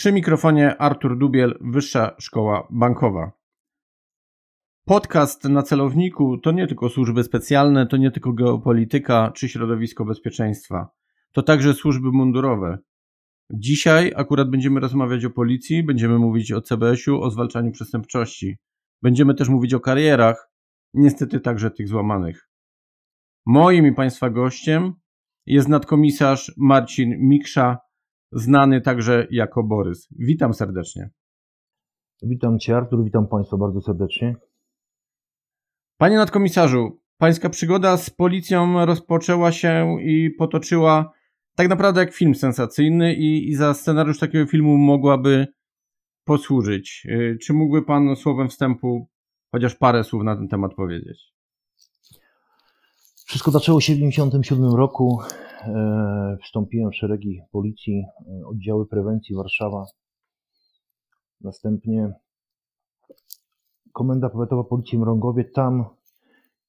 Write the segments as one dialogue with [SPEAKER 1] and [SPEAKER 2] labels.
[SPEAKER 1] Przy mikrofonie Artur Dubiel, Wyższa Szkoła Bankowa. Podcast na celowniku to nie tylko służby specjalne, to nie tylko geopolityka czy środowisko bezpieczeństwa. To także służby mundurowe. Dzisiaj akurat będziemy rozmawiać o policji, będziemy mówić o CBS-u, o zwalczaniu przestępczości. Będziemy też mówić o karierach, niestety także tych złamanych. Moim i Państwa gościem jest nadkomisarz Marcin Miksza, znany także jako Borys. Witam serdecznie.
[SPEAKER 2] Witam Cię, Artur, witam Państwa bardzo serdecznie.
[SPEAKER 1] Panie nadkomisarzu, Pańska przygoda z policją rozpoczęła się i potoczyła tak naprawdę jak film sensacyjny i, i za scenariusz takiego filmu mogłaby posłużyć. Y, czy mógłby Pan słowem wstępu chociaż parę słów na ten temat powiedzieć?
[SPEAKER 2] Wszystko zaczęło się w 1997 roku. E, wstąpiłem w szeregi policji, e, oddziały prewencji Warszawa. Następnie Komenda Powiatowa Policji Mrągowie. Tam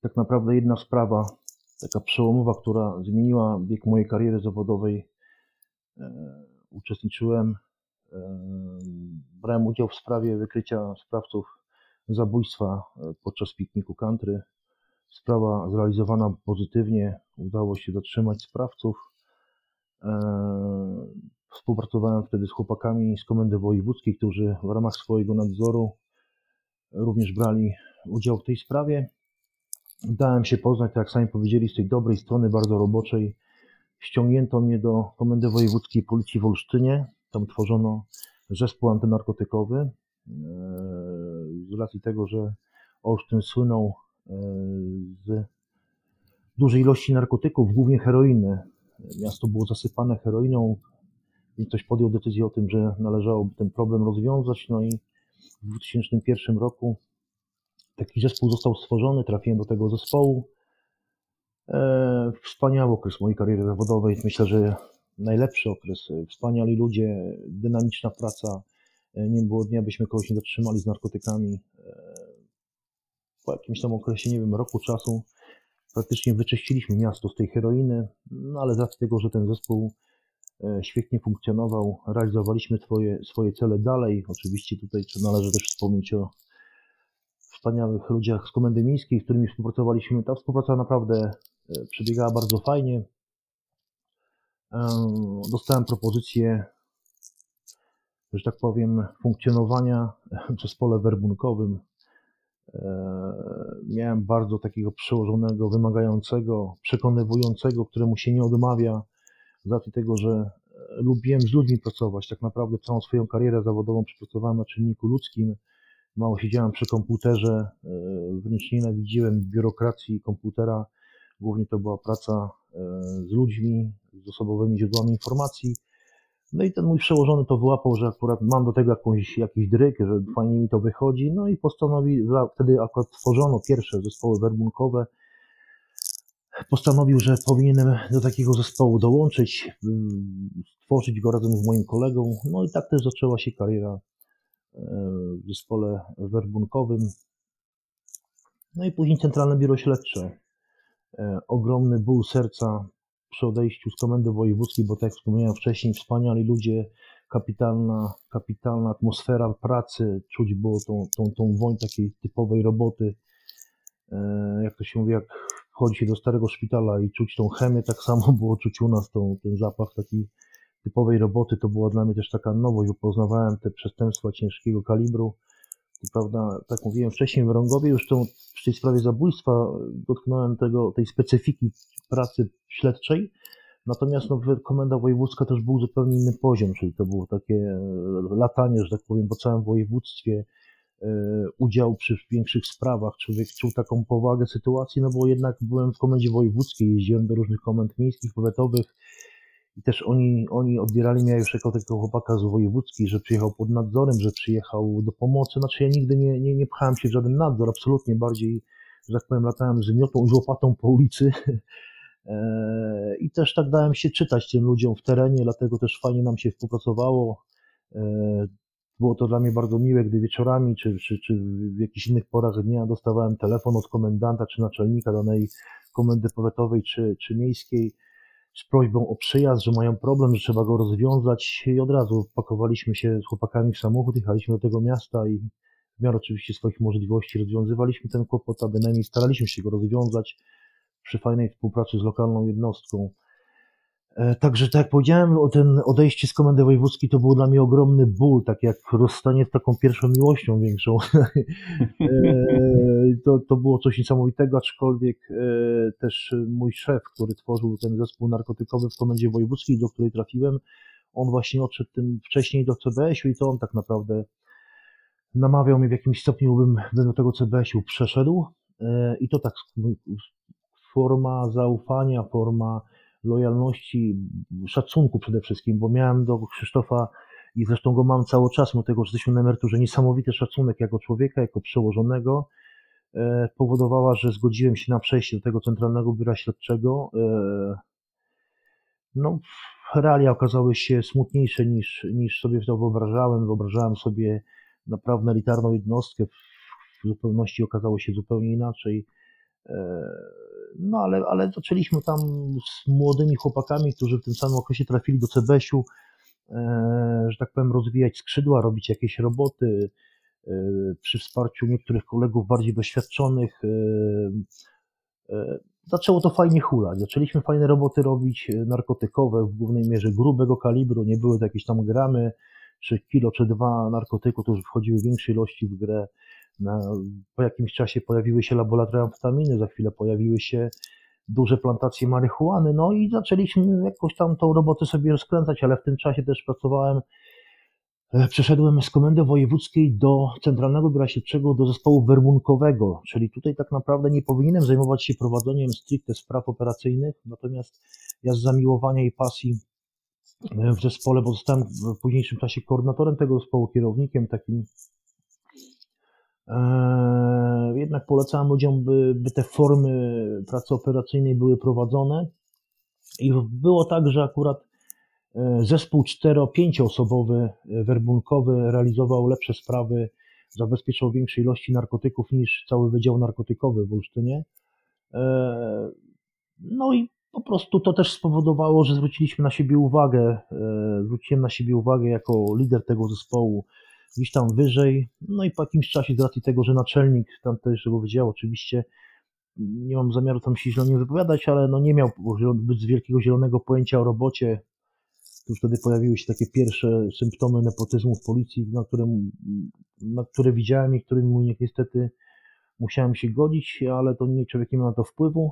[SPEAKER 2] tak naprawdę jedna sprawa, taka przełomowa, która zmieniła bieg mojej kariery zawodowej. E, uczestniczyłem, brałem udział w sprawie wykrycia sprawców zabójstwa podczas pikniku country Sprawa zrealizowana pozytywnie, udało się zatrzymać sprawców. E, współpracowałem wtedy z chłopakami z Komendy Wojewódzkiej, którzy w ramach swojego nadzoru również brali udział w tej sprawie. Dałem się poznać, tak jak sami powiedzieli, z tej dobrej strony, bardzo roboczej. Ściągnięto mnie do Komendy Wojewódzkiej Policji w Olsztynie. Tam tworzono zespół antynarkotykowy. E, z racji tego, że Olsztyn słynął z dużej ilości narkotyków, głównie heroiny. Miasto było zasypane heroiną, więc ktoś podjął decyzję o tym, że należałoby ten problem rozwiązać. No i w 2001 roku taki zespół został stworzony, trafiłem do tego zespołu. E, wspaniały okres mojej kariery zawodowej. Myślę, że najlepszy okres. Wspaniali ludzie, dynamiczna praca. E, nie było dnia, byśmy kogoś nie zatrzymali z narkotykami. Po jakimś tam okresie, nie wiem, roku czasu praktycznie wyczyściliśmy miasto z tej heroiny, no ale z racji tego, że ten zespół e, świetnie funkcjonował, realizowaliśmy swoje, swoje cele dalej. Oczywiście tutaj należy też wspomnieć o wspaniałych ludziach z Komendy Miejskiej, z którymi współpracowaliśmy. Ta współpraca naprawdę e, przebiegała bardzo fajnie. E, dostałem propozycję, że tak powiem, funkcjonowania w zespole werbunkowym miałem bardzo takiego przełożonego, wymagającego, przekonywującego, któremu się nie odmawia, z racji tego, że e, lubiłem z ludźmi pracować. Tak naprawdę całą swoją karierę zawodową przepracowałem na czynniku ludzkim. Mało siedziałem przy komputerze, e, wręcz nienawidziłem biurokracji komputera. Głównie to była praca z ludźmi, z osobowymi źródłami informacji. No i ten mój przełożony to wyłapał, że akurat mam do tego jakąś, jakiś dryk, że fajnie mi to wychodzi, no i postanowił, wtedy akurat tworzono pierwsze zespoły werbunkowe, postanowił, że powinienem do takiego zespołu dołączyć, stworzyć go razem z moim kolegą, no i tak też zaczęła się kariera e, w zespole werbunkowym. No i później Centralne Biuro Śledcze. E, ogromny ból serca przy odejściu z komendy wojewódzkiej, bo tak jak wspomniałem wcześniej, wspaniali ludzie, kapitalna, kapitalna atmosfera pracy, czuć było tą, tą, tą woń takiej typowej roboty, e, jak to się mówi, jak wchodzi się do starego szpitala i czuć tą chemię, tak samo było czuć u nas tą, ten zapach takiej typowej roboty, to była dla mnie też taka nowość, bo poznawałem te przestępstwa ciężkiego kalibru, prawda, tak mówiłem wcześniej w Rągowie, już tą, w tej sprawie zabójstwa dotknąłem tego, tej specyfiki pracy śledczej, natomiast no, komenda wojewódzka też był zupełnie inny poziom, czyli to było takie e, latanie, że tak powiem, po całym województwie, udział przy większych sprawach, człowiek czuł taką powagę sytuacji, no bo jednak byłem w komendzie wojewódzkiej, jeździłem do różnych komend miejskich, powiatowych i też oni, oni odbierali mnie już jako takiego chłopaka z wojewódzkiej, że przyjechał pod nadzorem, że przyjechał do pomocy, znaczy ja nigdy nie, nie, nie pchałem się w żaden nadzór, absolutnie, bardziej, że tak powiem, latałem z miotą i łopatą po ulicy. e, i też tak dałem się czytać tym ludziom w terenie, dlatego też fajnie nam się współpracowało. E, było to dla mnie bardzo miłe, gdy wieczorami czy, czy, czy w jakichś innych porach dnia dostawałem telefon od komendanta czy naczelnika danej komendy powiatowej czy, czy miejskiej z prośbą o przyjazd, że mają problem, że trzeba go rozwiązać i od razu pakowaliśmy się z chłopakami w samochód, jechaliśmy do tego miasta i w miarę oczywiście swoich możliwości rozwiązywaliśmy ten kłopot, a bynajmniej staraliśmy się go rozwiązać przy fajnej współpracy z lokalną jednostką. E, także tak jak powiedziałem, o ten odejście z komendy wojewódzkiej to był dla mnie ogromny ból, tak jak rozstanie z taką pierwszą miłością większą. E, to, to było coś niesamowitego, aczkolwiek e, też mój szef, który tworzył ten zespół narkotykowy w komendzie wojewódzkiej, do której trafiłem, on właśnie odszedł tym wcześniej do CBS-u i to on tak naprawdę namawiał mnie w jakimś stopniu, bym, bym do tego CBS-u przeszedł i to tak forma zaufania, forma lojalności, szacunku przede wszystkim, bo miałem do Krzysztofa i zresztą go mam cały czas, mimo tego, że jesteśmy na emeryturze, niesamowity szacunek jako człowieka, jako przełożonego, e, powodowała, że zgodziłem się na przejście do tego Centralnego Biura Śledczego. E, no, realia okazały się smutniejsze niż, niż sobie to wyobrażałem. Wyobrażałem sobie naprawdę elitarną jednostkę, w zupełności okazało się zupełnie inaczej. E, no ale, ale zaczęliśmy tam z młodymi chłopakami, którzy w tym samym okresie trafili do Cebesiu, e, że tak powiem, rozwijać skrzydła, robić jakieś roboty e, przy wsparciu niektórych kolegów bardziej doświadczonych. Zaczęło to fajnie hulać. Zaczęliśmy fajne roboty robić, narkotykowe, w głównej mierze grubego kalibru, nie były to jakieś tam gramy, czy kilo, czy dwa narkotyku, to już wchodziły większe ilości w grę. Po jakimś czasie pojawiły się laboratoria amfetaminy, za chwilę pojawiły się duże plantacje marihuany, no i zaczęliśmy jakoś tam tą robotę sobie rozkręcać, ale w tym czasie też pracowałem, e, przeszedłem z komendy wojewódzkiej do Centralnego Biura Śledczego, do zespołu werbunkowego, czyli tutaj tak naprawdę nie powinienem zajmować się prowadzeniem stricte spraw operacyjnych, natomiast ja z zamiłowania i pasji e, w zespole, bo zostałem w późniejszym czasie koordynatorem tego zespołu, kierownikiem takim jednak polecałem ludziom, by, by te formy pracy operacyjnej były prowadzone. I było tak, że akurat e, zespół 4-5 osobowy e, werbunkowy realizował lepsze sprawy, zabezpieczał większej ilości narkotyków niż cały Wydział Narkotykowy w Olsztynie. Eee, no i po prostu to też spowodowało, że zwróciliśmy na siebie uwagę, e, zwróciłem na siebie uwagę jako lider tego zespołu, gdzieś tam wyżej. No i po jakimś czasie, z racji tego, że naczelnik tamtejszego wydziału oczywiście nie mam zamiaru tam się źle nie wypowiadać, ale no nie miał zbyt wielkiego zielonego pojęcia o robocie. Tu wtedy pojawiły się takie pierwsze symptomy nepotyzmu w policji, na które, na które widziałem i którymi niestety musiałem się godzić, ale to nie człowiek nie ma na to wpływu.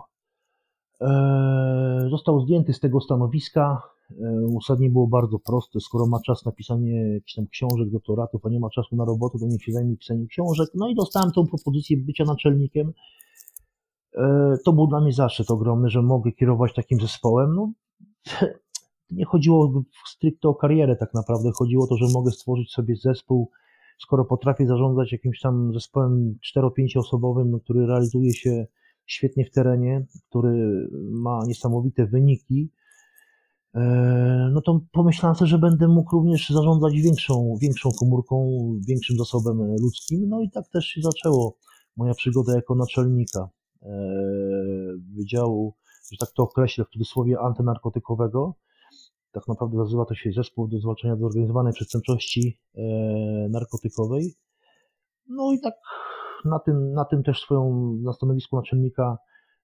[SPEAKER 2] Eee, został zdjęty z tego stanowiska. E, uzasadnienie było bardzo proste. Skoro ma czas na pisanie tam książek, doktoratów, a nie ma czasu na robotę, to niech się zajmie pisaniem książek. No i dostałem tą propozycję bycia naczelnikiem. E, to był dla mnie zaszczyt ogromny, że mogę kierować takim zespołem. No, nie chodziło stricte o karierę tak naprawdę. Chodziło o to, że mogę stworzyć sobie zespół, skoro potrafię zarządzać jakimś tam zespołem 4-5 osobowym, który realizuje się świetnie w terenie, który ma niesamowite wyniki, E, no to pomyślałem sobie, że będę mógł również zarządzać większą, większą komórką, większym zasobem ludzkim. No i tak też się zaczęło moja przygoda jako naczelnika e, Wydziału, że tak to określę, w cudzysłowie antynarkotykowego. Tak naprawdę nazywa to się Zespół do Zwalczania Zorganizowanej Przestępczości e, Narkotykowej. No i tak na tym, na tym też swoją, na stanowisku naczelnika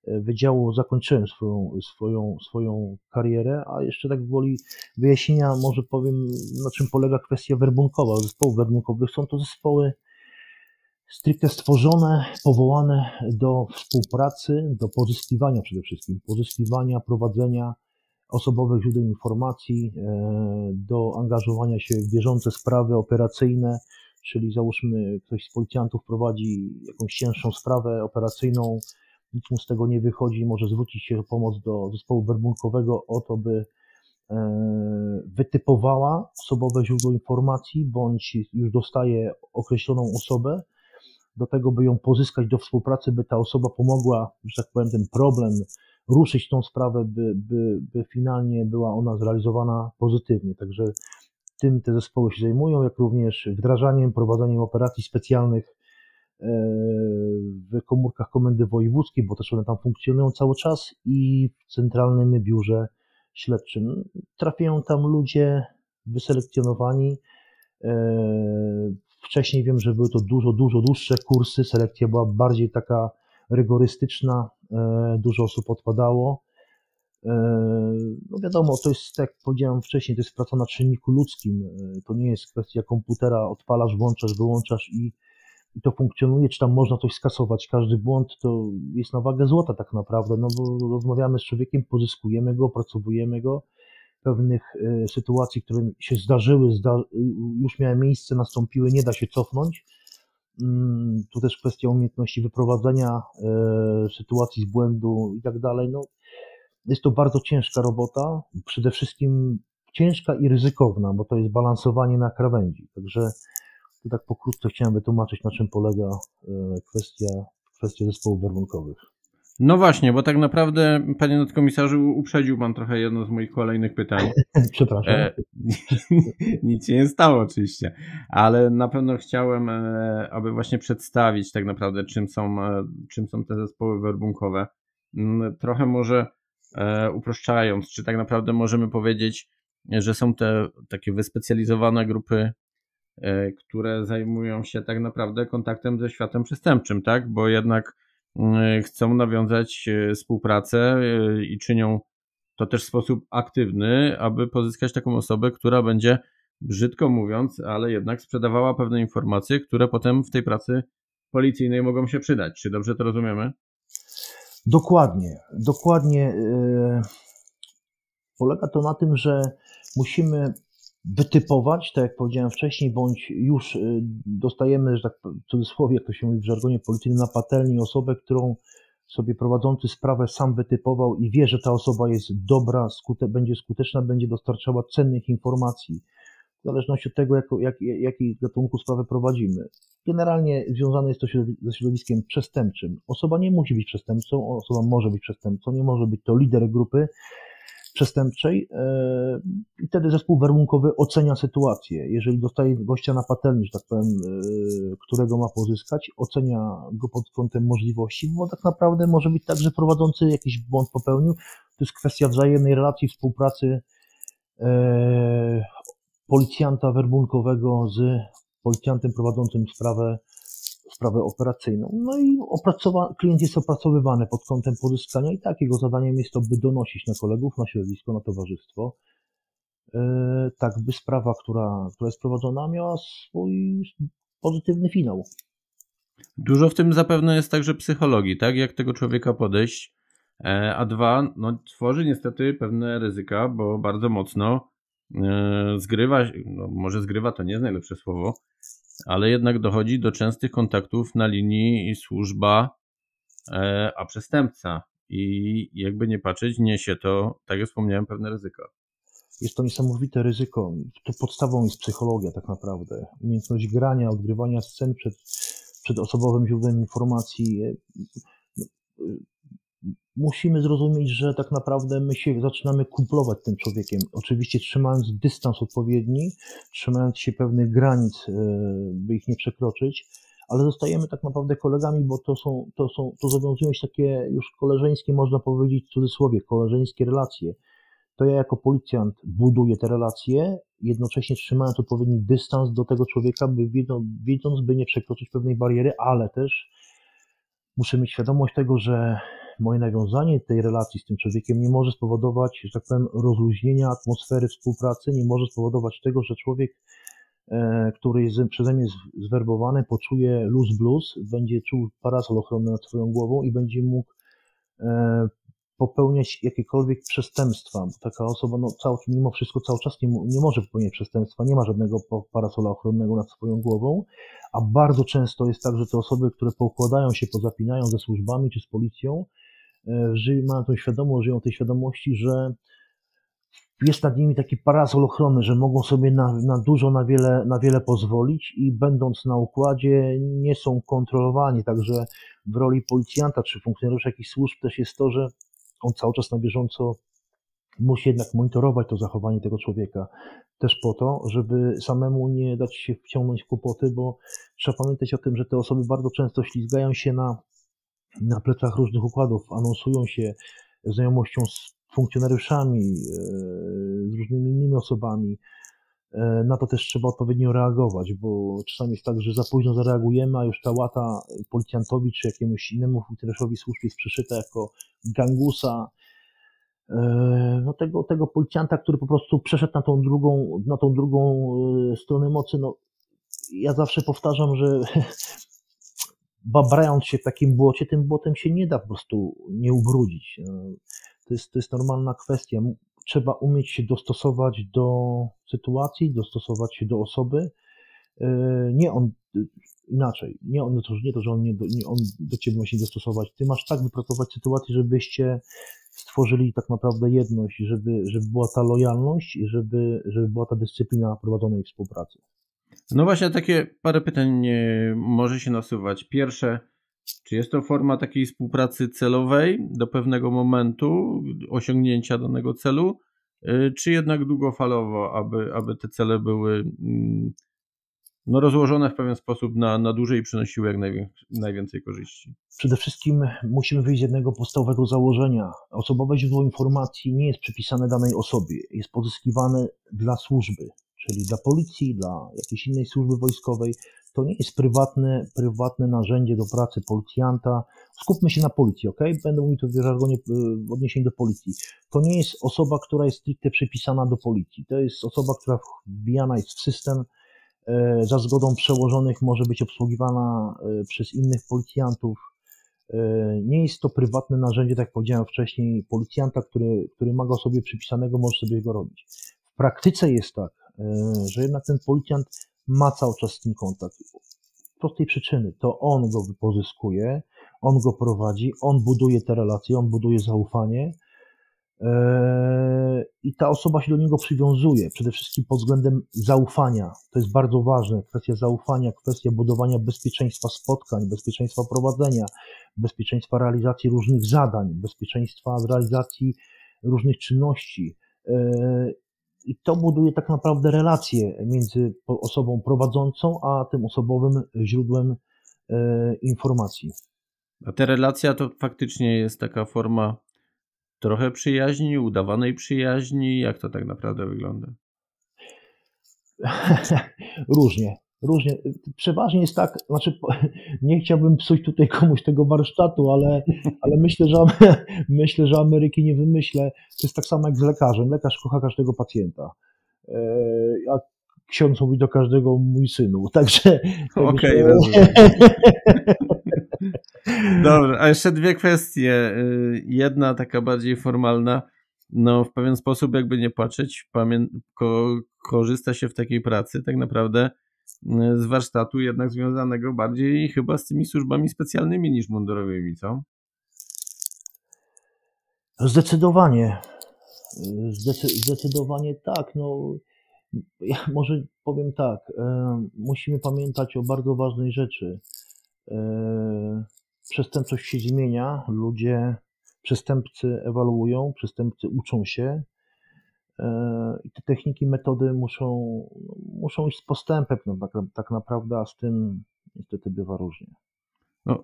[SPEAKER 2] wydziału zakończyłem swoją, swoją, swoją karierę, a jeszcze tak woli wyjaśnienia może powiem, na czym polega kwestia werbunkowa. Zespołów werbunkowych są to zespoły stricte stworzone, powołane do współpracy, do pozyskiwania przede wszystkim, pozyskiwania, prowadzenia osobowych źródeł informacji, e, do angażowania się w bieżące sprawy operacyjne, czyli załóżmy ktoś z policjantów prowadzi jakąś cięższą sprawę operacyjną, nic mu z tego nie wychodzi, może zwrócić się o pomoc do zespołu werbunkowego o to, by e, wytypowała osobowe źródło informacji, bądź już dostaje określoną osobę, do tego, by ją pozyskać do współpracy, by ta osoba pomogła, że tak powiem, ten problem ruszyć tą sprawę, by, by, by finalnie była ona zrealizowana pozytywnie. Także tym te zespoły się zajmują, jak również wdrażaniem, prowadzeniem operacji specjalnych e, w komórkach Komendy Wojewódzkiej, bo też one tam funkcjonują cały czas i w Centralnym Biurze Śledczym. Trafiają tam ludzie wyselekcjonowani. E, wcześniej wiem, że były to dużo, dużo dłuższe kursy. Selekcja była bardziej taka rygorystyczna, e, dużo osób odpadało. E, no wiadomo, to jest, tak jak powiedziałem wcześniej, to jest praca na czynniku ludzkim. E, to nie jest kwestia komputera, odpalasz, włączasz, wyłączasz i, i to funkcjonuje, czy tam można coś skasować. Każdy błąd to jest na wagę złota tak naprawdę, no bo rozmawiamy z człowiekiem, pozyskujemy go, opracowujemy go. Pewnych sytuacji, które się zdarzyły, zda, już miały miejsce, nastąpiły, nie da się cofnąć Mm, tu też kwestia umiejętności wyprowadzenia e, sytuacji z błędu i tak dalej. No, jest to bardzo ciężka robota, przede wszystkim ciężka i ryzykowna, bo to jest balansowanie na krawędzi. Także tu tak pokrótce chciałem wytłumaczyć, na czym polega e, kwestia, kwestia zespołów werbunkowych.
[SPEAKER 1] No właśnie, bo tak naprawdę, panie nadkomisarzu, uprzedził pan trochę jedno z moich kolejnych pytań.
[SPEAKER 2] Przepraszam. E,
[SPEAKER 1] nic się nie stało oczywiście, ale na pewno chciałem, e, aby właśnie przedstawić tak naprawdę, czym są, e, czym są te zespoły werbunkowe. Mm, trochę może uproszczając, czy tak naprawdę możemy powiedzieć, że są te takie wyspecjalizowane grupy, e, które zajmują się tak naprawdę kontaktem ze światem przestępczym, tak? Bo jednak Y, chcą nawiązać y, współpracę i czynią to też w sposób aktywny, aby pozyskać taką osobę, która będzie, brzydko mówiąc, ale jednak sprzedawała pewne informacje, które potem w tej pracy policyjnej mogą się przydać. Czy dobrze to rozumiemy?
[SPEAKER 2] Dokładnie, dokładnie. Polega to na tym, że musimy wytypować, tak jak powiedziałem wcześniej, bądź już y, dostajemy, że tak w cudzysłowie, jak to się mówi w żargonie policyjnym, na patelni osobę, którą sobie prowadzący sprawę sam wytypował i wie, że ta osoba jest dobra, skute, będzie skuteczna, będzie dostarczała cennych informacji, w zależności od tego, jak, jak, jaki gatunku sprawę prowadzimy. Generalnie związane jest to ze środowiskiem przestępczym. Osoba nie musi być przestępcą, osoba może być przestępcą, nie może być to lider grupy, przestępczej e, i wtedy zespół werbunkowy ocenia sytuację. Jeżeli dostaje gościa na patelni, że tak powiem, e, którego ma pozyskać, ocenia go pod kątem możliwości, bo tak naprawdę może być tak, że prowadzący jakiś błąd popełnił. To jest kwestia wzajemnej relacji, współpracy e, policjanta werbunkowego z policjantem prowadzącym sprawę sprawę operacyjną. No i opracowa- klient jest opracowywany pod kątem pozyskania i tak jego zadaniem jest to, by donosić na kolegów, na środowisko, na towarzystwo, yy, tak by sprawa, która, która jest prowadzona, miała swój pozytywny finał.
[SPEAKER 1] Dużo w tym zapewne jest także psychologii, tak? Jak tego człowieka podejść. E, a dwa, no, tworzy niestety pewne ryzyka, bo bardzo mocno zgrywa, no, może zgrywa to nie jest najlepsze słowo, ale jednak dochodzi do częstych kontaktów na linii służba e, a przestępca. I jakby nie patrzeć, niesie to, tak jak wspomniałem, pewne ryzyko.
[SPEAKER 2] Jest to niesamowite ryzyko. To podstawą jest psychologia, tak naprawdę. Umiejętność grania, odgrywania scen przed, przed osobowym źródłem informacji. Musimy zrozumieć, że tak naprawdę my się zaczynamy kumplować tym człowiekiem. Oczywiście trzymając dystans odpowiedni, trzymając się pewnych granic, e, by ich nie przekroczyć, ale zostajemy tak naprawdę kolegami, bo to są, to są, to zawiązują się takie już koleżeńskie, można powiedzieć w cudzysłowie, koleżeńskie relacje. To ja jako policjant buduję te relacje, jednocześnie trzymając odpowiedni dystans do tego człowieka, by wiedząc by nie przekroczyć pewnej bariery, ale też muszę mieć świadomość tego, że moje nawiązanie tej relacji z tym człowiekiem nie może spowodować, że tak powiem, rozluźnienia atmosfery współpracy, nie może spowodować tego, że człowiek, e, który jest przeze mnie zwerbowany, poczuje luz blues, będzie czuł parasol ochronny nad swoją głową i będzie mógł e, popełniać jakiekolwiek przestępstwa. Taka osoba, no, cały, mimo wszystko, cały czas nie, nie może popełniać przestępstwa, nie ma żadnego parasola ochronnego nad swoją głową, a bardzo często jest tak, że te osoby, które poukładają się, pozapinają ze służbami czy z policją, żyją, mają tą świadomość, żyją tej świadomości, że jest nad nimi taki parasol ochrony, że mogą sobie na, na dużo, na wiele, na wiele pozwolić i będąc na układzie nie są kontrolowani. Także w roli policjanta czy funkcjonariusza jakichś służb też jest to, że on cały czas na bieżąco musi jednak monitorować to zachowanie tego człowieka. Też po to, żeby samemu nie dać się wciągnąć w kłopoty, bo trzeba pamiętać o tym, że te osoby bardzo często ślizgają się na, na plecach różnych układów, anonsują się znajomością z funkcjonariuszami, e, z różnymi innymi osobami. E, na to też trzeba odpowiednio reagować, bo czasami jest tak, że za późno zareagujemy, a już ta łata policjantowi czy jakiemuś innemu funkcjonariuszowi służb jest przyszyta jako gangusa, e, no tego, tego policjanta, który po prostu przeszedł na tą drugą, na tą drugą stronę mocy, no ja zawsze powtarzam, że babrając się w takim błocie, tym błotem się nie da po prostu nie ubrudzić. To jest, to jest normalna kwestia. Trzeba umieć się dostosować do sytuacji, dostosować się do osoby. E, nie on inaczej, nie, on, nie to, że on, nie, nie on do ciebie ma się dostosować. Ty masz tak wypracować sytuację, żebyście stworzyli tak naprawdę jedność, żeby, żeby była ta lojalność i żeby, żeby była ta dyscyplina prowadzonej współpracy.
[SPEAKER 1] No właśnie, takie parę pytań może się nasuwać. Pierwsze, czy jest to forma takiej współpracy celowej do pewnego momentu osiągnięcia danego celu, y, czy jednak długofalowo, aby, aby te cele były mm, no, rozłożone w pewien sposób na, na dłużej przynosiły jak najwięcej korzyści?
[SPEAKER 2] Przede wszystkim musimy wyjść z jednego podstawowego założenia. Osobowe źródło informacji nie jest przypisane danej osobie, jest pozyskiwane dla służby, czyli dla policji, dla jakiejś innej służby wojskowej. To nie jest prywatne, prywatne narzędzie do pracy policjanta. Skupmy się na policji, ok? Będę mówił to w żargonie w odniesieniu do policji. To nie jest osoba, która jest stricte przypisana do policji. To jest osoba, która wbijana jest w system, za zgodą przełożonych może być obsługiwana e, przez innych policjantów. E, nie jest to prywatne narzędzie, tak jak powiedziałem wcześniej, policjanta, który, który ma go sobie przypisanego, może sobie go robić. W praktyce jest tak, że jednak ten policjant ma cały czas z tym kontakt. Z prostej przyczyny, to on go pozyskuje, on go prowadzi, on buduje te relacje, on buduje zaufanie i ta osoba się do niego przywiązuje, przede wszystkim pod względem zaufania. To jest bardzo ważne, kwestia zaufania, kwestia budowania bezpieczeństwa spotkań, bezpieczeństwa prowadzenia, bezpieczeństwa realizacji różnych zadań, bezpieczeństwa realizacji różnych czynności. Eee, i to buduje tak naprawdę relacje między osobą prowadzącą, a tym osobowym źródłem e, informacji.
[SPEAKER 1] A ta relacja to faktycznie jest taka forma trochę przyjaźni, udawanej przyjaźni. Jak to tak naprawdę wygląda?
[SPEAKER 2] Różnie. Różnie. Przeważnie jest tak, znaczy nie chciałbym psuć tutaj komuś tego warsztatu, ale, ale myślę, że myślę, że Ameryki nie wymyślę. To jest tak samo jak z lekarzem. Lekarz kocha każdego pacjenta. E, a ksiądz mówi do każdego mój synu. Także.
[SPEAKER 1] Okej, okay, Dobrze, a jeszcze dwie kwestie. Y, jedna taka bardziej formalna. No, w pewien sposób, jakby nie patrzeć, ko- korzysta się w takiej pracy tak naprawdę z warsztatu jednak związanego bardziej chyba z tymi służbami specjalnymi niż mundurowymi, co?
[SPEAKER 2] Zdecydowanie. zdecydowanie tak. No, ja może powiem tak. E, musimy pamiętać o bardzo ważnej rzeczy. E, przestępczość się zmienia, ludzie, przestępcy ewaluują, przestępcy uczą się, E, I te techniki, metody muszą, muszą iść z postępem, no, tak, tak naprawdę, a z tym niestety bywa różnie.
[SPEAKER 1] No,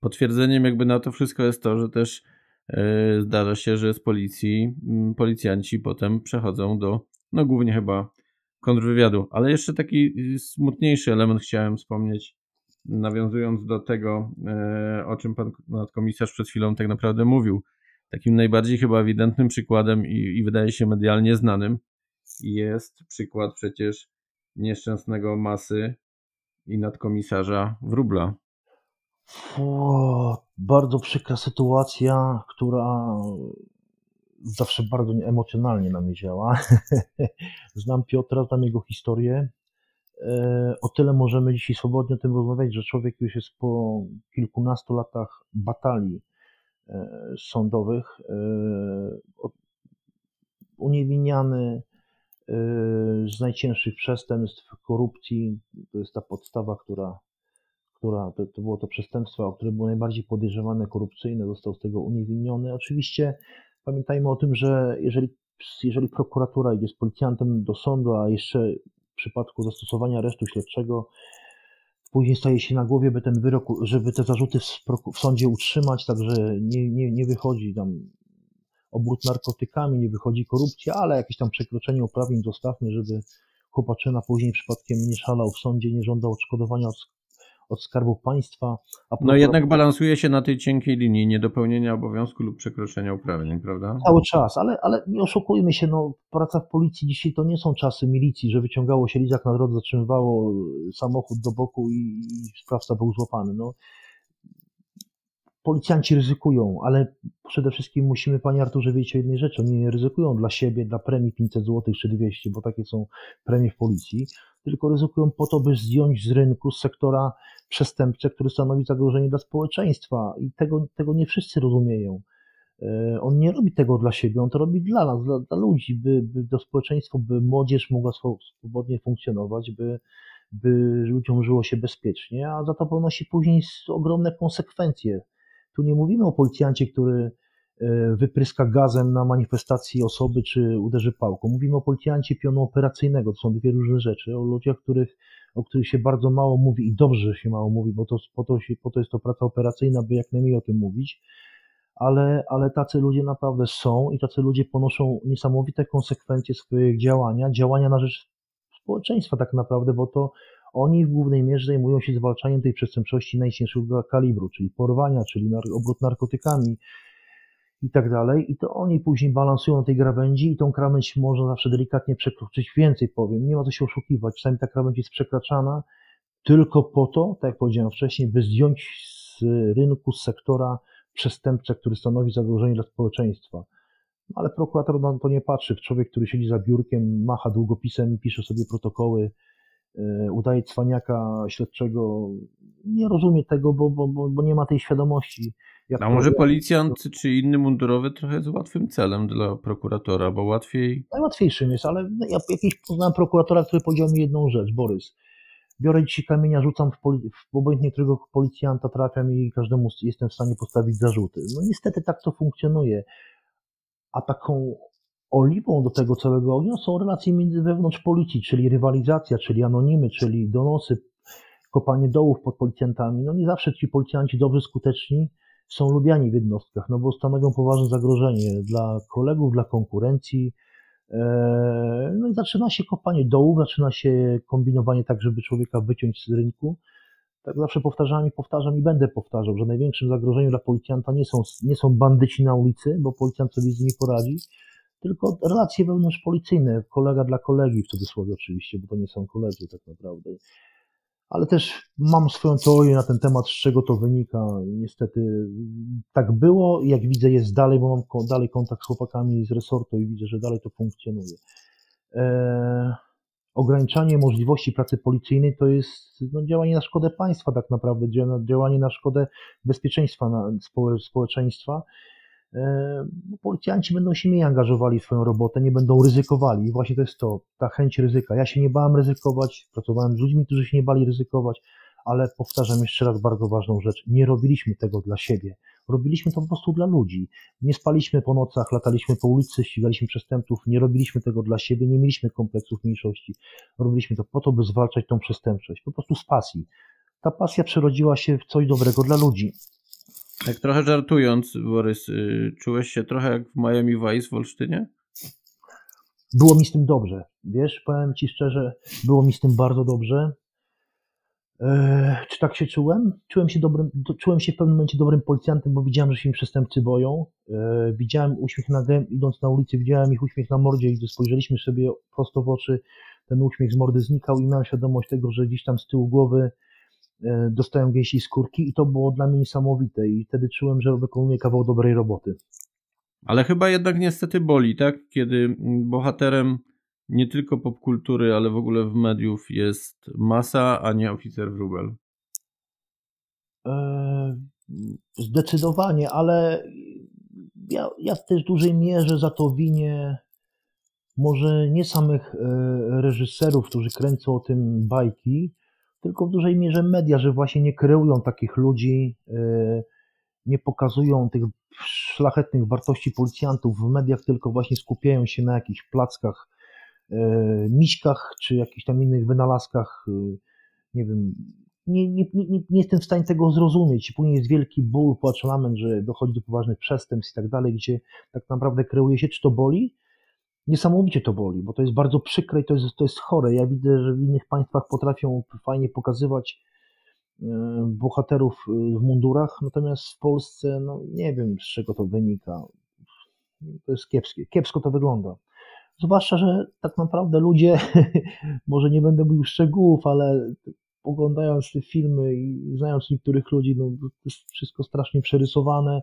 [SPEAKER 1] potwierdzeniem jakby na to wszystko jest to, że też e, zdarza się, że z policji policjanci potem przechodzą do, no głównie chyba kontrwywiadu. Ale jeszcze taki smutniejszy element chciałem wspomnieć, nawiązując do tego, e, o czym pan nadkomisarz przed chwilą tak naprawdę mówił Takim najbardziej chyba ewidentnym przykładem i, i wydaje się medialnie znanym jest przykład przecież nieszczęsnego masy i nadkomisarza Wróbla.
[SPEAKER 2] O, bardzo przykra sytuacja, która zawsze bardzo emocjonalnie na mnie działa. znam Piotra, znam jego historię. E, o tyle możemy dzisiaj swobodnie o tym rozmawiać, że człowiek już jest po kilkunastu latach batalii e, sądowych, e, uniewinniany z najcięższych przestępstw, korupcji. To jest ta podstawa, która, która to, to było to przestępstwo, które było najbardziej podejrzewane, korupcyjne, został z tego uniewinniony. Oczywiście pamiętajmy o tym, że jeżeli, jeżeli prokuratura idzie z policjantem do sądu, a jeszcze przypadku zastosowania aresztu śledczego później staje się na głowie, by ten wyrok, żeby te zarzuty w, sądzie utrzymać, także nie, nie, nie wychodzi tam obrót narkotykami, nie wychodzi korupcja, ale jakieś tam przekroczenie uprawnień zostawmy, żeby chłopaczyna później przypadkiem nie szalał w sądzie, nie żądał odszkodowania od, od Skarbu Państwa.
[SPEAKER 1] No jednak balansuje się na tej cienkiej linii niedopełnienia obowiązku lub przekroczenia uprawnień, prawda?
[SPEAKER 2] Cały czas, ale, ale nie oszukujmy się, no, praca w policji dzisiaj to nie są czasy milicji, że wyciągało się lizak na drodze, zatrzymywało samochód do boku i, i sprawca był złapany. No, policjanci ryzykują, ale przede wszystkim musimy, panie Arturze, wiedzieć o jednej rzeczy. Oni nie ryzykują dla siebie, dla premii 500 zł czy 200, bo takie są premie w policji, tylko ryzykują po to, by zdjąć z rynku, z sektora przestępcze, który stanowi zagrożenie dla społeczeństwa. I tego, tego nie wszyscy rozumieją. E, on nie robi tego dla siebie, on to robi dla nas, dla, dla ludzi, by, by do społeczeństwa, by młodzież mogła swobodnie funkcjonować, by, by ludziom żyło się bezpiecznie, a za to ponosi później ogromne konsekwencje tu nie mówimy o policjancie, który wypryska gazem na manifestacji osoby czy uderzy pałką. Mówimy o policjancie pionu operacyjnego. To są dwie różne rzeczy. O ludziach, których, o których się bardzo mało mówi i dobrze się mało mówi, bo to, po, to się, po to jest to praca operacyjna, by jak najmniej o tym mówić. Ale, ale tacy ludzie naprawdę są i tacy ludzie ponoszą niesamowite konsekwencje swoich działania, działania na rzecz społeczeństwa tak naprawdę, bo to oni w głównej mierze zajmują się zwalczaniem tej przestępczości najcięższego kalibru, czyli porwania, czyli obrót narkotykami i tak dalej. I to oni później balansują na tej krawędzi i tą krawędź można zawsze delikatnie przekroczyć. Więcej powiem, nie ma co się oszukiwać. Czasami ta krawędź jest przekraczana tylko po to, tak jak powiedziałem wcześniej, by zdjąć z rynku, z sektora przestępcze, który stanowi zagrożenie dla społeczeństwa. Ale prokurator na to nie patrzy. Człowiek, który siedzi za biurkiem, macha długopisem, pisze sobie protokoły, E, udaje cwaniaka śledczego, nie rozumie tego, bo, bo, bo, bo nie ma tej świadomości.
[SPEAKER 1] A może policjant czy inny mundurowy trochę jest łatwym celem dla prokuratora, bo łatwiej...
[SPEAKER 2] Najłatwiejszym jest, ale ja jakiś poznałem prokuratora, który powiedział mi jedną rzecz, Borys, biorę dzisiaj kamienia, rzucam w, poli- w obojętnie którego policjanta trafiam i każdemu jestem w stanie postawić zarzuty. No niestety tak to funkcjonuje. A taką oliwą do tego całego ognia są relacje między wewnątrz policji, czyli rywalizacja, czyli anonimy, czyli donosy, kopanie dołów pod policjantami. No nie zawsze ci policjanci dobrze skuteczni są lubiani w jednostkach, no bo stanowią poważne zagrożenie dla kolegów, dla konkurencji. Eee, no i zaczyna się kopanie dołów, zaczyna się kombinowanie tak, żeby człowieka wyciąć z rynku. Tak zawsze powtarzam i powtarzam i będę powtarzał, że największym zagrożeniem dla policjanta nie są, nie są bandyci na ulicy, bo policjant sobie z nimi poradzi, tylko relacje wewnątrzpolicyjne, kolega dla kolegi, w cudzysłowie oczywiście, bo to nie są koledzy tak naprawdę. Ale też mam swoją teorię na ten temat, z czego to wynika i niestety tak było jak widzę jest dalej, bo mam dalej kontakt z chłopakami z resortu i widzę, że dalej to funkcjonuje. Eee, ograniczanie możliwości pracy policyjnej to jest no, działanie na szkodę państwa tak naprawdę, działanie na szkodę bezpieczeństwa na, społeczeństwa E, policjanci będą się mniej angażowali w swoją robotę, nie będą ryzykowali. I właśnie to jest to, ta chęć ryzyka. Ja się nie bałem ryzykować, pracowałem z ludźmi, którzy się nie bali ryzykować, ale powtarzam jeszcze raz bardzo ważną rzecz. Nie robiliśmy tego dla siebie. Robiliśmy to po prostu dla ludzi. Nie spaliśmy po nocach, lataliśmy po ulicy, ścigaliśmy przestępców, nie robiliśmy tego dla siebie, nie mieliśmy kompleksów mniejszości. Robiliśmy to po to, by zwalczać tą przestępczość, po prostu z pasji. Ta pasja przerodziła się w coś dobrego dla ludzi.
[SPEAKER 1] Tak trochę żartując, Borys, y, czułeś się trochę jak w Miami Vice w Olsztynie?
[SPEAKER 2] Było mi z tym dobrze. Wiesz, powiem Ci szczerze, było mi z tym bardzo dobrze. Eee, czy tak się czułem? Czułem się, dobrym, czułem się w pewnym momencie dobrym policjantem, bo widziałem, że się przestępcy boją. Eee, widziałem uśmiech na gębie, idąc na ulicy, widziałem ich uśmiech na mordzie i gdy spojrzeliśmy sobie prosto w oczy, ten uśmiech z mordy znikał i miałem świadomość tego, że gdzieś tam z tyłu głowy dostałem gęsiej skórki i to było dla mnie niesamowite i wtedy czułem, że wykonuję kawał dobrej roboty.
[SPEAKER 1] Ale chyba jednak niestety boli, tak? Kiedy bohaterem nie tylko popkultury, ale w ogóle w mediów jest masa, a nie oficer wróbel.
[SPEAKER 2] E, zdecydowanie, ale ja, ja w też dużej mierze za to winię może nie samych e, reżyserów, którzy kręcą o tym bajki, tylko w dużej mierze media, że właśnie nie kreują takich ludzi, e, nie pokazują tych szlachetnych wartości policjantów w mediach, tylko właśnie skupiają się na jakichś plackach, e, miśkach czy jakichś tam innych wynalazkach, nie wiem, nie, nie, nie, nie jestem w stanie tego zrozumieć. Później jest wielki ból, płacz, lament, że dochodzi do poważnych przestępstw i tak dalej, gdzie tak naprawdę kreuje się, czy to boli, niesamowicie to boli, bo to jest bardzo przykre i to jest, to jest chore. Ja widzę, że w innych państwach potrafią fajnie pokazywać e, bohaterów e, w mundurach, natomiast w Polsce, no nie wiem z czego to wynika. To jest kiepskie. Kiepsko to wygląda. Zwłaszcza, że tak naprawdę ludzie, może nie będę mówił szczegółów, ale oglądając te filmy i znając niektórych ludzi, no to jest wszystko strasznie przerysowane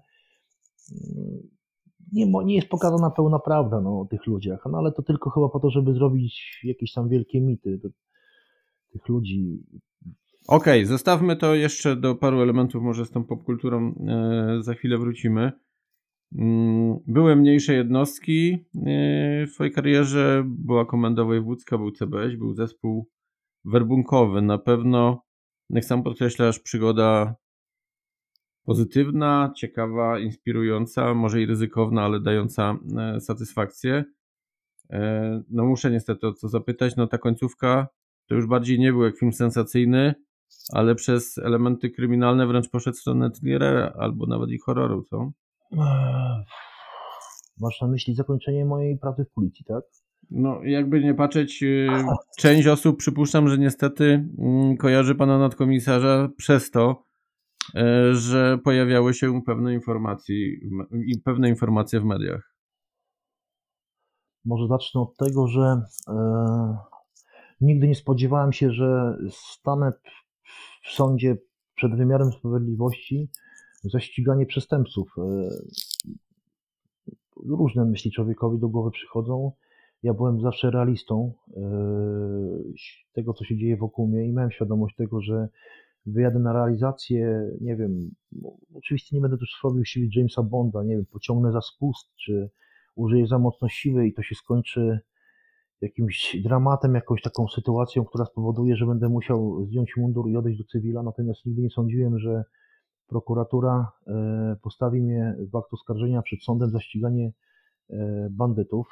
[SPEAKER 2] nie, nie jest pokazana pełna prawda no, o tych ludziach, no ale to tylko chyba po to, żeby zrobić jakieś tam wielkie mity do tych ludzi.
[SPEAKER 1] Okej, okay, zostawmy to jeszcze do paru elementów, może z tą popkulturą e, za chwilę wrócimy. Mm, były mniejsze jednostki e, w twojej karierze, była komenda wojewódzka, był CBŚ, był zespół werbunkowy. Na pewno, jak sam podkreślasz, przygoda pozytywna, ciekawa, inspirująca, może i ryzykowna, ale dająca e, satysfakcję. E, no muszę niestety o co zapytać, no ta końcówka to już bardziej nie był jak film sensacyjny, ale przez elementy kryminalne wręcz poszedł w stronę thrillera albo nawet i horroru, co?
[SPEAKER 2] Masz na myśli zakończenie mojej pracy w policji, tak?
[SPEAKER 1] No, jakby nie patrzeć, y, część osób przypuszczam, że niestety mm, kojarzy pana nadkomisarza przez to, że pojawiały się pewne informacje, pewne informacje w mediach.
[SPEAKER 2] Może zacznę od tego, że e, nigdy nie spodziewałem się, że stanę w sądzie przed wymiarem sprawiedliwości za ściganie przestępców. E, różne myśli człowiekowi do głowy przychodzą. Ja byłem zawsze realistą e, tego, co się dzieje wokół mnie i miałem świadomość tego, że wyjadę na realizację, nie wiem, oczywiście nie będę też robił siły Jamesa Bonda, nie wiem, pociągnę za spust, czy użyję za mocno siły i to się skończy jakimś dramatem, jakąś taką sytuacją, która spowoduje, że będę musiał zdjąć mundur i odejść do cywila, natomiast nigdy nie sądziłem, że prokuratura e, postawi mnie w akt oskarżenia przed sądem za ściganie e, bandytów.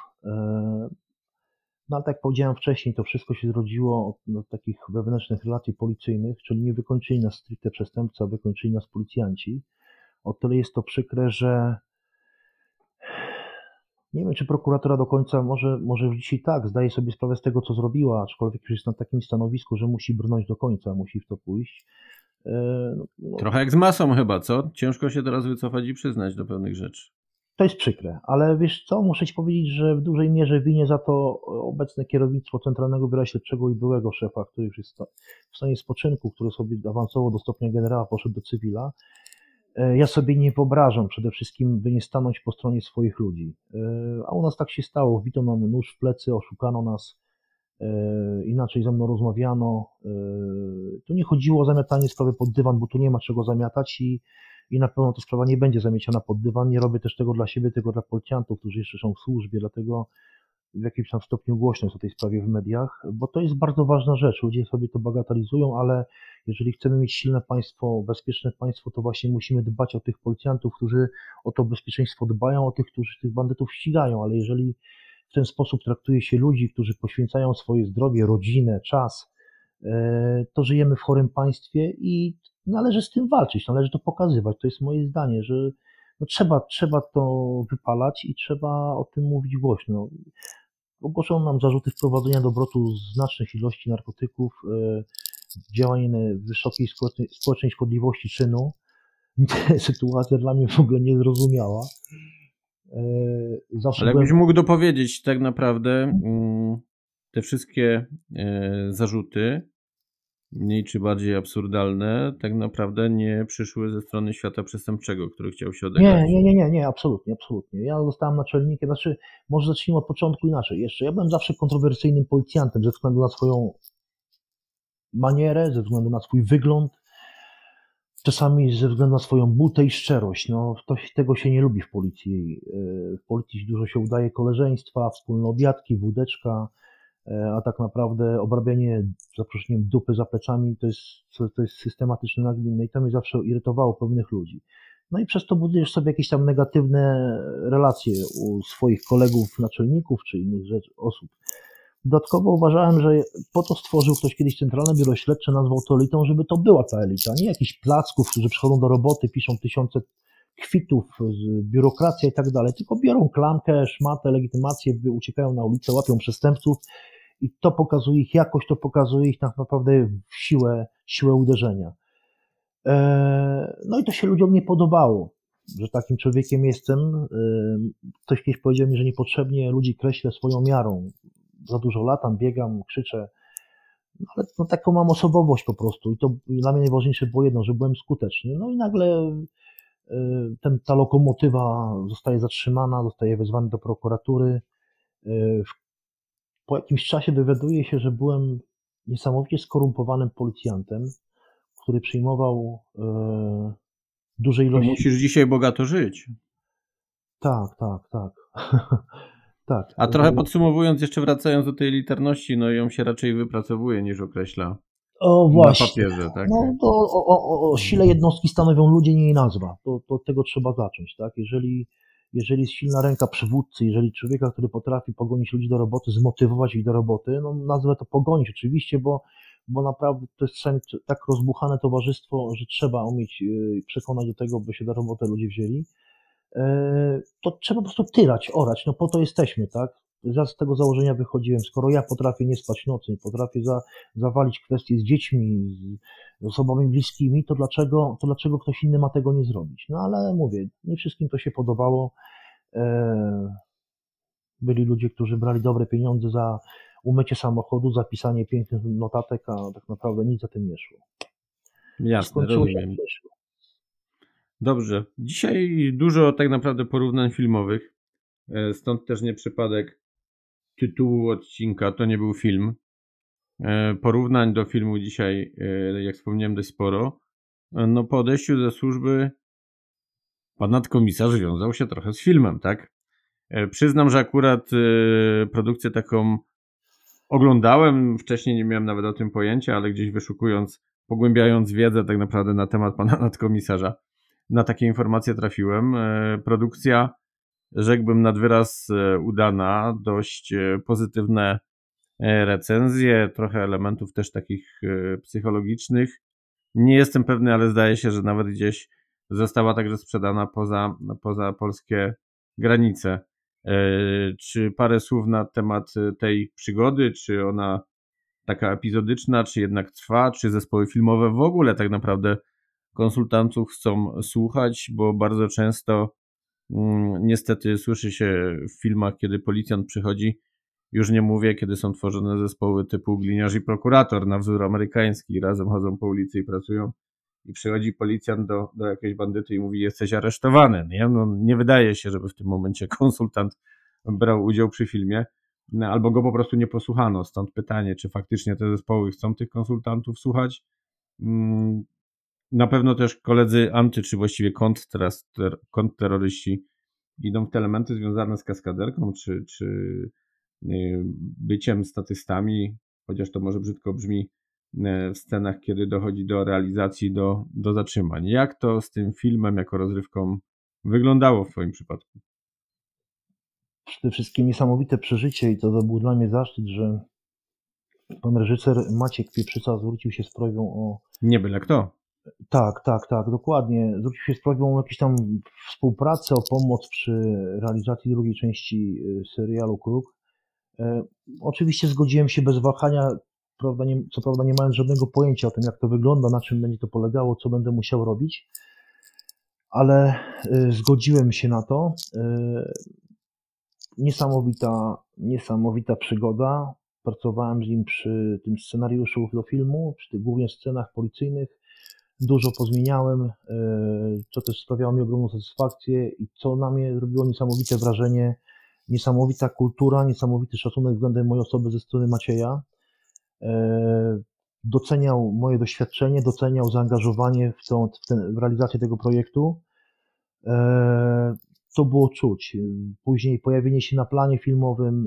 [SPEAKER 2] No ale tak jak powiedziałem wcześniej, to wszystko się zrodziło od no, takich wewnętrznych relacji policyjnych, czyli nie wykończyli nas stricte przestępcy, a wykończyli nas policjanci. O tyle jest to przykre, że nie wiem, czy prokuratura do końca, może, może już dzisiaj tak, zdaje sobie sprawę z tego, co zrobiła, aczkolwiek już jest na takim stanowisku, że musi brnąć do końca, musi w to pójść.
[SPEAKER 1] E, no, no. Trochę jak z masą chyba, co? Ciężko się teraz wycofać i przyznać do pewnych rzeczy.
[SPEAKER 2] To jest przykre, ale wiesz co, muszę Ci powiedzieć, że w dużej mierze winie za to obecne kierownictwo Centralnego Biura Śledczego i byłego szefa, który już jest w stanie spoczynku, który sobie awansował do stopnia generała, poszedł do cywila. E, ja sobie nie wyobrażam przede wszystkim, by nie stanąć po stronie swoich ludzi. E, a u nas tak się stało. Wbito nam nóż w plecy, oszukano nas, e, inaczej ze mną rozmawiano. Tu nie chodziło o zamiatanie sprawy pod dywan, bo tu nie ma czego zamiatać i i na pewno ta sprawa nie będzie zamieciona pod dywan. Nie robię też tego dla siebie, tylko dla policjantów, którzy jeszcze są w służbie, dlatego w jakimś tam stopniu głośno jest o tej sprawie w mediach, bo to jest bardzo ważna rzecz. Ludzie sobie to bagatelizują, ale jeżeli chcemy mieć silne państwo, bezpieczne państwo, to właśnie musimy dbać o tych policjantów, którzy o to bezpieczeństwo dbają, o tych, którzy tych bandytów ścigają, ale jeżeli w ten sposób traktuje się ludzi, którzy poświęcają swoje zdrowie, rodzinę, czas, e, to żyjemy w chorym państwie i należy z tym walczyć, należy to pokazywać. To jest moje zdanie, że no trzeba, trzeba to wypalać i trzeba o tym mówić głośno. Ogłoszono nam zarzuty wprowadzenia do obrotu znacznych ilości narkotyków, e, działanie wysokiej społecznej szkodliwości czynu. Sytuacja dla mnie w ogóle niezrozumiała.
[SPEAKER 1] E, zawsze Ale jakbyś byłem... mógł dopowiedzieć tak naprawdę mm, te wszystkie e, zarzuty, mniej czy bardziej absurdalne, tak naprawdę nie przyszły ze strony świata przestępczego, który chciał się odegrać.
[SPEAKER 2] Nie, nie, nie, nie, nie, absolutnie, absolutnie. Ja zostałem naczelnikiem, znaczy, może zacznijmy od początku inaczej. Jeszcze ja byłem zawsze kontrowersyjnym policjantem ze względu na swoją manierę, ze względu na swój wygląd, czasami ze względu na swoją butę i szczerość. No, to, tego się nie lubi w policji. E, w policji dużo się udaje koleżeństwa, wspólne obiadki, wódeczka, a tak naprawdę obrabianie zaproszeniem dupy za plecami to jest, to jest systematyczne nagminne i to mnie zawsze irytowało pewnych ludzi. No i przez to budujesz sobie jakieś tam negatywne relacje u swoich kolegów, naczelników czy innych rzeczy, osób. Dodatkowo uważałem, że po to stworzył ktoś kiedyś Centralne Biuro Śledcze, nazwał to elitą, żeby to była ta elita, nie jakiś placków, którzy przychodzą do roboty, piszą tysiące kwitów, biurokracja i tak dalej, tylko biorą klamkę, szmatę, legitymację, uciekają na ulicę, łapią przestępców i to pokazuje ich jakość, to pokazuje ich tak naprawdę siłę, siłę uderzenia. Eee, no i to się ludziom nie podobało, że takim człowiekiem jestem. Eee, ktoś kiedyś powiedział mi, że niepotrzebnie ludzi kreślę swoją miarą za dużo latam, biegam, krzyczę, no, ale no, taką mam osobowość po prostu i to dla mnie najważniejsze było jedno, że byłem skuteczny. No i nagle y, ten, ta lokomotywa zostaje zatrzymana, zostaje wezwany do prokuratury. Po jakimś czasie dowiaduje się, że byłem niesamowicie skorumpowanym policjantem, który przyjmował y, duże ilości.
[SPEAKER 1] musisz dzisiaj bogato żyć.
[SPEAKER 2] Tak, tak, tak. Tak.
[SPEAKER 1] A trochę podsumowując, jeszcze wracając do tej literności, no ją się raczej wypracowuje niż określa.
[SPEAKER 2] O właśnie.
[SPEAKER 1] Na papierze, tak?
[SPEAKER 2] No to o, o, o sile jednostki stanowią ludzie, nie jej nazwa. To, to od tego trzeba zacząć, tak? Jeżeli, jeżeli jest silna ręka przywódcy, jeżeli człowieka, który potrafi pogonić ludzi do roboty, zmotywować ich do roboty, no nazwę to pogonić oczywiście, bo, bo naprawdę to jest tak rozbuchane towarzystwo, że trzeba umieć y, przekonać do tego, by się do roboty ludzie wzięli. E, to trzeba po prostu tyrać, orać, no po to jesteśmy, tak? Ja z tego założenia wychodziłem, skoro ja potrafię nie spać nocy, potrafię za, zawalić kwestie z dziećmi, z osobami bliskimi, to dlaczego, to dlaczego ktoś inny ma tego nie zrobić? No ale mówię, nie wszystkim to się podobało. E, byli ludzie, którzy brali dobre pieniądze za umycie samochodu, zapisanie pięknych notatek, a tak naprawdę nic za tym nie szło.
[SPEAKER 1] Jasne, rozumiem. Dobrze. Dzisiaj dużo tak naprawdę porównań filmowych. E, stąd też nie przypadek tytułu odcinka to nie był film. E, porównań do filmu dzisiaj, e, jak wspomniałem, dość sporo. No po odejściu ze służby pan nadkomisarz wiązał się trochę z filmem, tak? Przyznam, że akurat produkcję taką oglądałem, wcześniej nie miałem nawet o tym pojęcia, ale gdzieś wyszukując, pogłębiając wiedzę tak naprawdę na temat pana nadkomisarza, na takie informacje trafiłem. E, produkcja, rzekłbym, nad wyraz e, udana, dość e, pozytywne recenzje, trochę elementów też takich psychologicznych. Nie jestem pewny, ale zdaje się, że nawet gdzieś została także sprzedana poza, poza polskie granice. Czy parę słów na temat tej przygody, czy ona taka epizodyczna, czy jednak trwa, czy zespoły filmowe w ogóle tak naprawdę konsultantów chcą słuchać, bo bardzo często niestety słyszy się w filmach, kiedy policjant przychodzi, już nie mówię, kiedy są tworzone zespoły typu gliniarz i prokurator na wzór amerykański, razem chodzą po ulicy i pracują i przychodzi policjant do, do jakiejś bandyty i mówi jesteś aresztowany. Nie? No, nie wydaje się, żeby w tym momencie konsultant brał udział przy filmie, no, albo go po prostu nie posłuchano. Stąd pytanie, czy faktycznie te zespoły chcą tych konsultantów słuchać. Na pewno też koledzy anty, czy właściwie kontrterroryści idą w te elementy związane z kaskaderką, czy, czy y, byciem statystami, chociaż to może brzydko brzmi y, w scenach, kiedy dochodzi do realizacji, do, do zatrzymań. Jak to z tym filmem jako rozrywką wyglądało w Twoim przypadku?
[SPEAKER 2] Przede wszystkim niesamowite przeżycie i to, to był dla mnie zaszczyt, że pan reżyser Maciek Pieprzyca zwrócił się z prośbą o...
[SPEAKER 1] Nie byle kto.
[SPEAKER 2] Tak, tak, tak, dokładnie. Zwrócił się z prośbą o jakąś tam współpracę, o pomoc przy realizacji drugiej części y, serialu Kruk. E, oczywiście zgodziłem się bez wahania, prawda, nie, co prawda nie mając żadnego pojęcia o tym, jak to wygląda, na czym będzie to polegało, co będę musiał robić, ale y, zgodziłem się na to. Y, niesamowita, niesamowita przygoda. pracowałem z nim przy tym scenariuszu do filmu, przy tych głównie scenach policyjnych. Dużo pozmieniałem, e, co też sprawiało mi ogromną satysfakcję i co na mnie robiło niesamowite wrażenie, niesamowita kultura, niesamowity szacunek względem mojej osoby ze strony Macieja. E, doceniał moje doświadczenie, doceniał zaangażowanie w, tą, w, ten, w realizację tego projektu. E, to było czuć. Później pojawienie się na planie filmowym,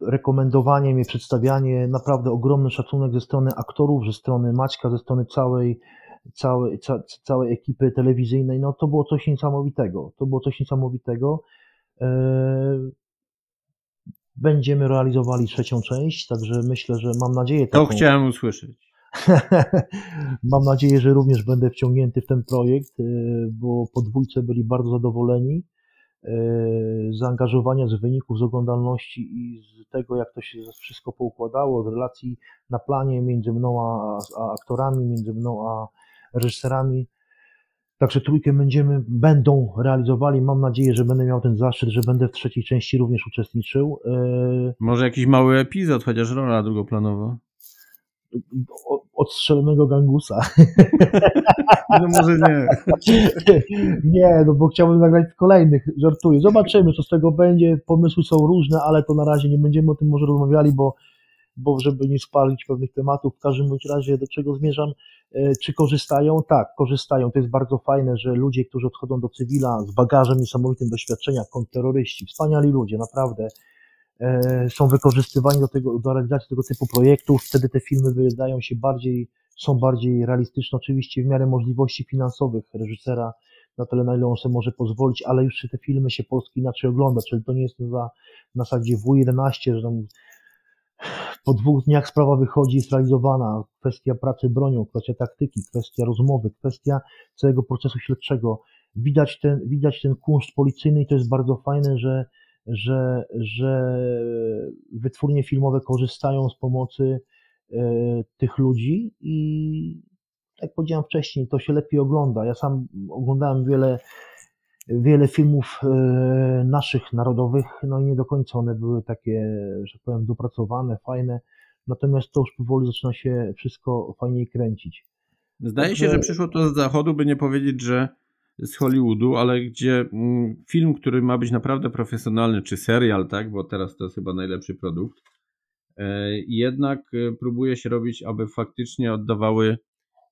[SPEAKER 2] rekomendowanie mnie, przedstawianie, naprawdę ogromny szacunek ze strony aktorów, ze strony Maćka, ze strony całej, całej, ca, całej ekipy telewizyjnej, no to było coś niesamowitego. To było coś niesamowitego. E, będziemy realizowali trzecią część, także myślę, że mam nadzieję.
[SPEAKER 1] Taką, to chciałem usłyszeć.
[SPEAKER 2] mam nadzieję, że również będę wciągnięty w ten projekt, e, bo po dwójce byli bardzo zadowoleni. E, zaangażowania, z wyników, z oglądalności i z tego, jak to się wszystko poukładało, z relacji na planie między mną a, a aktorami, między mną a reżyserami. Także trójkę będziemy, będą realizowali. Mam nadzieję, że będę miał ten zaszczyt, że będę w trzeciej części również uczestniczył.
[SPEAKER 1] E, Może jakiś mały epizod, chociaż rola drugoplanowa
[SPEAKER 2] odstrzelonego gangusa.
[SPEAKER 1] No może nie.
[SPEAKER 2] Nie, no bo chciałbym nagrać kolejnych, żartuję. Zobaczymy, co z tego będzie. Pomysły są różne, ale to na razie nie będziemy o tym może rozmawiali, bo, bo żeby nie spalić pewnych tematów. W każdym bądź razie, do czego zmierzam, e, czy korzystają? Tak, korzystają. To jest bardzo fajne, że ludzie, którzy odchodzą do cywila z bagażem niesamowitym doświadczenia, kontrterroryści, wspaniali ludzie, naprawdę są wykorzystywani do, tego, do realizacji tego typu projektów, wtedy te filmy wydają się bardziej, są bardziej realistyczne, oczywiście w miarę możliwości finansowych reżysera, na tyle, na ile on sobie może pozwolić, ale już te filmy się Polski inaczej ogląda, czyli to nie jest za na zasadzie W11, że tam po dwóch dniach sprawa wychodzi, jest realizowana, kwestia pracy bronią, kwestia taktyki, kwestia rozmowy, kwestia całego procesu śledczego. Widać ten, widać ten kunszt policyjny i to jest bardzo fajne, że że, że wytwórnie filmowe korzystają z pomocy e, tych ludzi i jak powiedziałem wcześniej, to się lepiej ogląda. Ja sam oglądałem wiele, wiele filmów e, naszych narodowych, no i nie do końca one były takie, że powiem, dopracowane, fajne. Natomiast to już powoli zaczyna się wszystko fajniej kręcić.
[SPEAKER 1] Zdaje się, że przyszło to z zachodu, by nie powiedzieć, że z Hollywoodu, ale gdzie mm, film, który ma być naprawdę profesjonalny, czy serial, tak, bo teraz to jest chyba najlepszy produkt, e, jednak e, próbuje się robić, aby faktycznie oddawały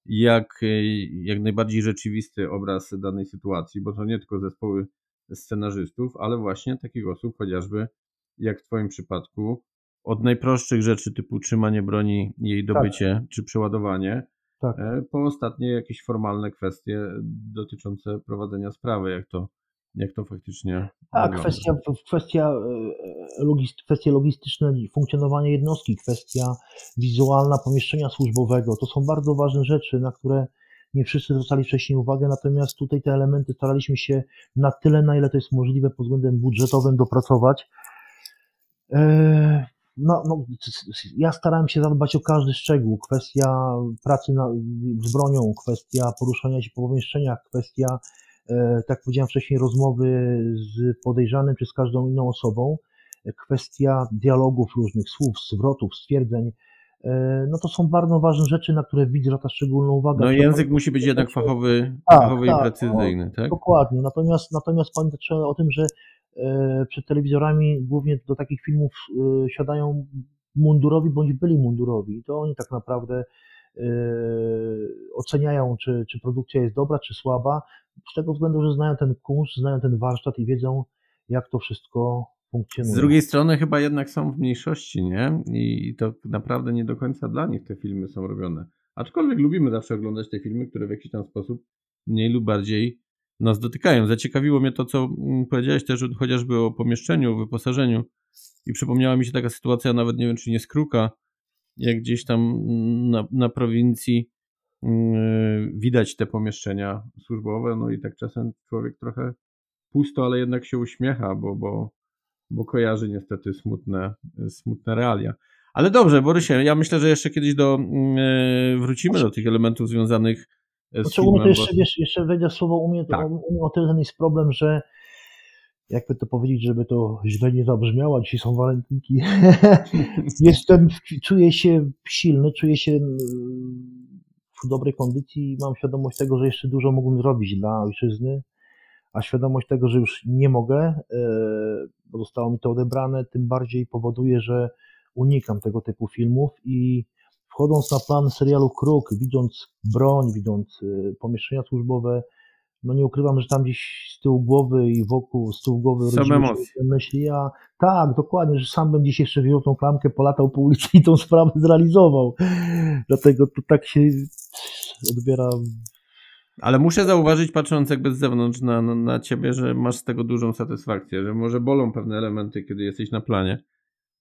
[SPEAKER 1] jak, e, jak najbardziej rzeczywisty obraz danej sytuacji, bo to nie tylko zespoły scenarzystów, ale właśnie takich osób chociażby jak w Twoim przypadku, od najprostszych rzeczy typu trzymanie broni, jej dobycie tak. czy przeładowanie, tak. E, po ostatnie jakieś formalne kwestie dotyczące prowadzenia sprawy, jak to, jak to faktycznie.
[SPEAKER 2] Tak, kwestia, kwestia, e, logist, kwestie logistyczne, funkcjonowanie jednostki, kwestia wizualna pomieszczenia służbowego. To są bardzo ważne rzeczy, na które nie wszyscy zwracali wcześniej uwagę, natomiast tutaj te elementy staraliśmy się na tyle, na ile to jest możliwe pod względem budżetowym dopracować. No, no, ja starałem się zadbać o każdy szczegół. Kwestia pracy na, z bronią, kwestia poruszania się po pomieszczeniach, kwestia, e, tak powiedziałem wcześniej, rozmowy z podejrzanym czy z każdą inną osobą, kwestia dialogów różnych słów, zwrotów, stwierdzeń. E, no to są bardzo ważne rzeczy, na które widz zwraca szczególną uwagę.
[SPEAKER 1] No język musi być jednak fachowy, tak, fachowy tak, i precyzyjny, no, tak?
[SPEAKER 2] Dokładnie. Natomiast, natomiast pamiętać trzeba o tym, że przed telewizorami głównie do takich filmów e, siadają mundurowi bądź byli mundurowi. To oni tak naprawdę e, oceniają, czy, czy produkcja jest dobra, czy słaba, z tego względu, że znają ten kunszt, znają ten warsztat i wiedzą, jak to wszystko funkcjonuje.
[SPEAKER 1] Z drugiej strony chyba jednak są w mniejszości, nie? I to naprawdę nie do końca dla nich te filmy są robione. Aczkolwiek lubimy zawsze oglądać te filmy, które w jakiś tam sposób mniej lub bardziej nas dotykają. Zaciekawiło mnie to, co mm, powiedziałeś też chociażby o pomieszczeniu, o wyposażeniu i przypomniała mi się taka sytuacja, nawet nie wiem, czy nie skruka, jak gdzieś tam mm, na, na prowincji yy, widać te pomieszczenia służbowe, no i tak czasem człowiek trochę pusto, ale jednak się uśmiecha, bo, bo, bo kojarzy niestety smutne, smutne realia. Ale dobrze, Borysie, ja myślę, że jeszcze kiedyś do, yy, wrócimy do tych elementów związanych
[SPEAKER 2] Znaczy, u mnie to jeszcze, wiesz, jeszcze wejdę słowo u mnie, to tak. u mnie o tyle ten jest problem, że jakby to powiedzieć, żeby to źle nie zabrzmiało, dzisiaj są walentynki. Jestem, czuję się silny, czuję się w dobrej kondycji i mam świadomość tego, że jeszcze dużo mógłbym zrobić dla ojczyzny, a świadomość tego, że już nie mogę, e, bo zostało mi to odebrane, tym bardziej powoduje, że unikam tego typu filmów i wchodząc na plan serialu Kruk, widząc broń, widząc e, pomieszczenia służbowe, no nie ukrywam, że tam gdzieś z tyłu głowy i wokół, z tyłu głowy
[SPEAKER 1] rodziły się
[SPEAKER 2] myśli, ja tak, dokładnie, że sam bym dziś jeszcze wziął tą klamkę, polatał po ulicy i tą sprawę zrealizował. Dlatego to tak się odbiera.
[SPEAKER 1] Ale muszę zauważyć, patrząc jakby z zewnątrz na, na, na ciebie, że masz z tego dużą satysfakcję, że może bolą pewne elementy, kiedy jesteś na planie,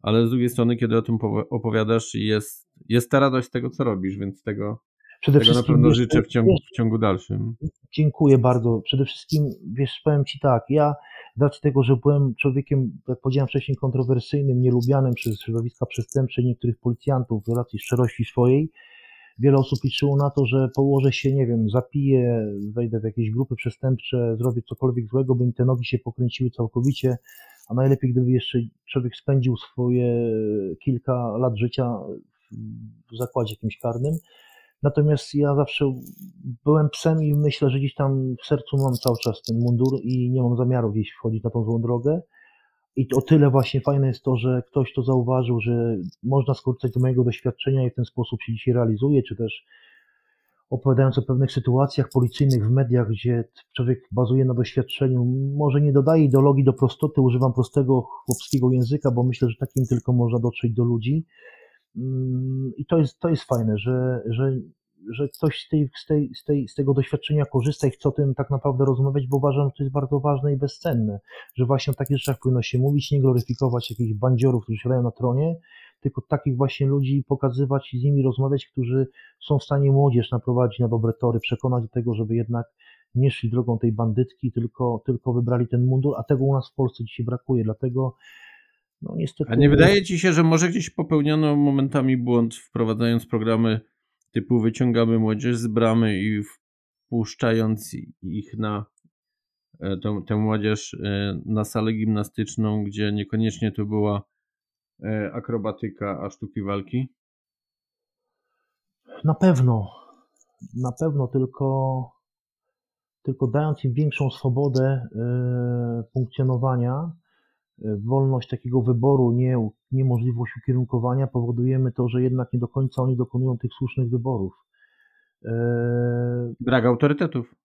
[SPEAKER 1] ale z drugiej strony, kiedy o tym opowiadasz, jest, jest ta radość z tego, co robisz, więc tego, Przede tego na pewno życzę w ciągu, w ciągu dalszym.
[SPEAKER 2] Dziękuję bardzo. Przede wszystkim, wiesz, powiem Ci tak, ja z racji tego, że byłem człowiekiem, jak powiedziałem wcześniej, kontrowersyjnym, nielubianym przez środowiska przestępcze niektórych policjantów w racji szczerości swojej, wiele osób liczyło na to, że położę się, nie wiem, zapiję, wejdę w jakieś grupy przestępcze, zrobię cokolwiek złego, by mi te nogi się pokręciły całkowicie, a najlepiej, gdyby jeszcze człowiek spędził swoje kilka lat życia w zakładzie jakimś karnym. Natomiast ja zawsze byłem psem i myślę, że gdzieś tam w sercu mam cały czas ten mundur i nie mam zamiaru gdzieś wchodzić na tą złą drogę. I o tyle właśnie fajne jest to, że ktoś to zauważył, że można skorzystać z mojego doświadczenia i w ten sposób się dzisiaj realizuje, czy też opowiadając o pewnych sytuacjach policyjnych w mediach, gdzie człowiek bazuje na doświadczeniu, może nie dodaje ideologii do prostoty, używam prostego chłopskiego języka, bo myślę, że takim tylko można dotrzeć do ludzi. Mm, I to jest, to jest fajne, że, że, że ktoś z, tej, z, tej, z, tej, z tego doświadczenia korzysta i chce o tym tak naprawdę rozmawiać, bo uważam, że to jest bardzo ważne i bezcenne, że właśnie o takich rzeczach powinno się mówić, nie gloryfikować jakichś bandziorów, którzy siadają na tronie, tylko takich właśnie ludzi pokazywać i z nimi rozmawiać, którzy są w stanie młodzież naprowadzić na dobre tory, przekonać do tego, żeby jednak nie szli drogą tej bandytki, tylko, tylko wybrali ten mundur, a tego u nas w Polsce dzisiaj brakuje, dlatego no, niestety...
[SPEAKER 1] A nie wydaje ci się, że może gdzieś popełniono momentami błąd wprowadzając programy typu wyciągamy młodzież z bramy i wpuszczając ich na e, tę, tę młodzież e, na salę gimnastyczną, gdzie niekoniecznie to była e, akrobatyka, a sztuki walki?
[SPEAKER 2] Na pewno. Na pewno, tylko, tylko dając im większą swobodę funkcjonowania, wolność takiego wyboru, nie, niemożliwość ukierunkowania, powodujemy to, że jednak nie do końca oni dokonują tych słusznych wyborów.
[SPEAKER 1] E, Brak autorytetów.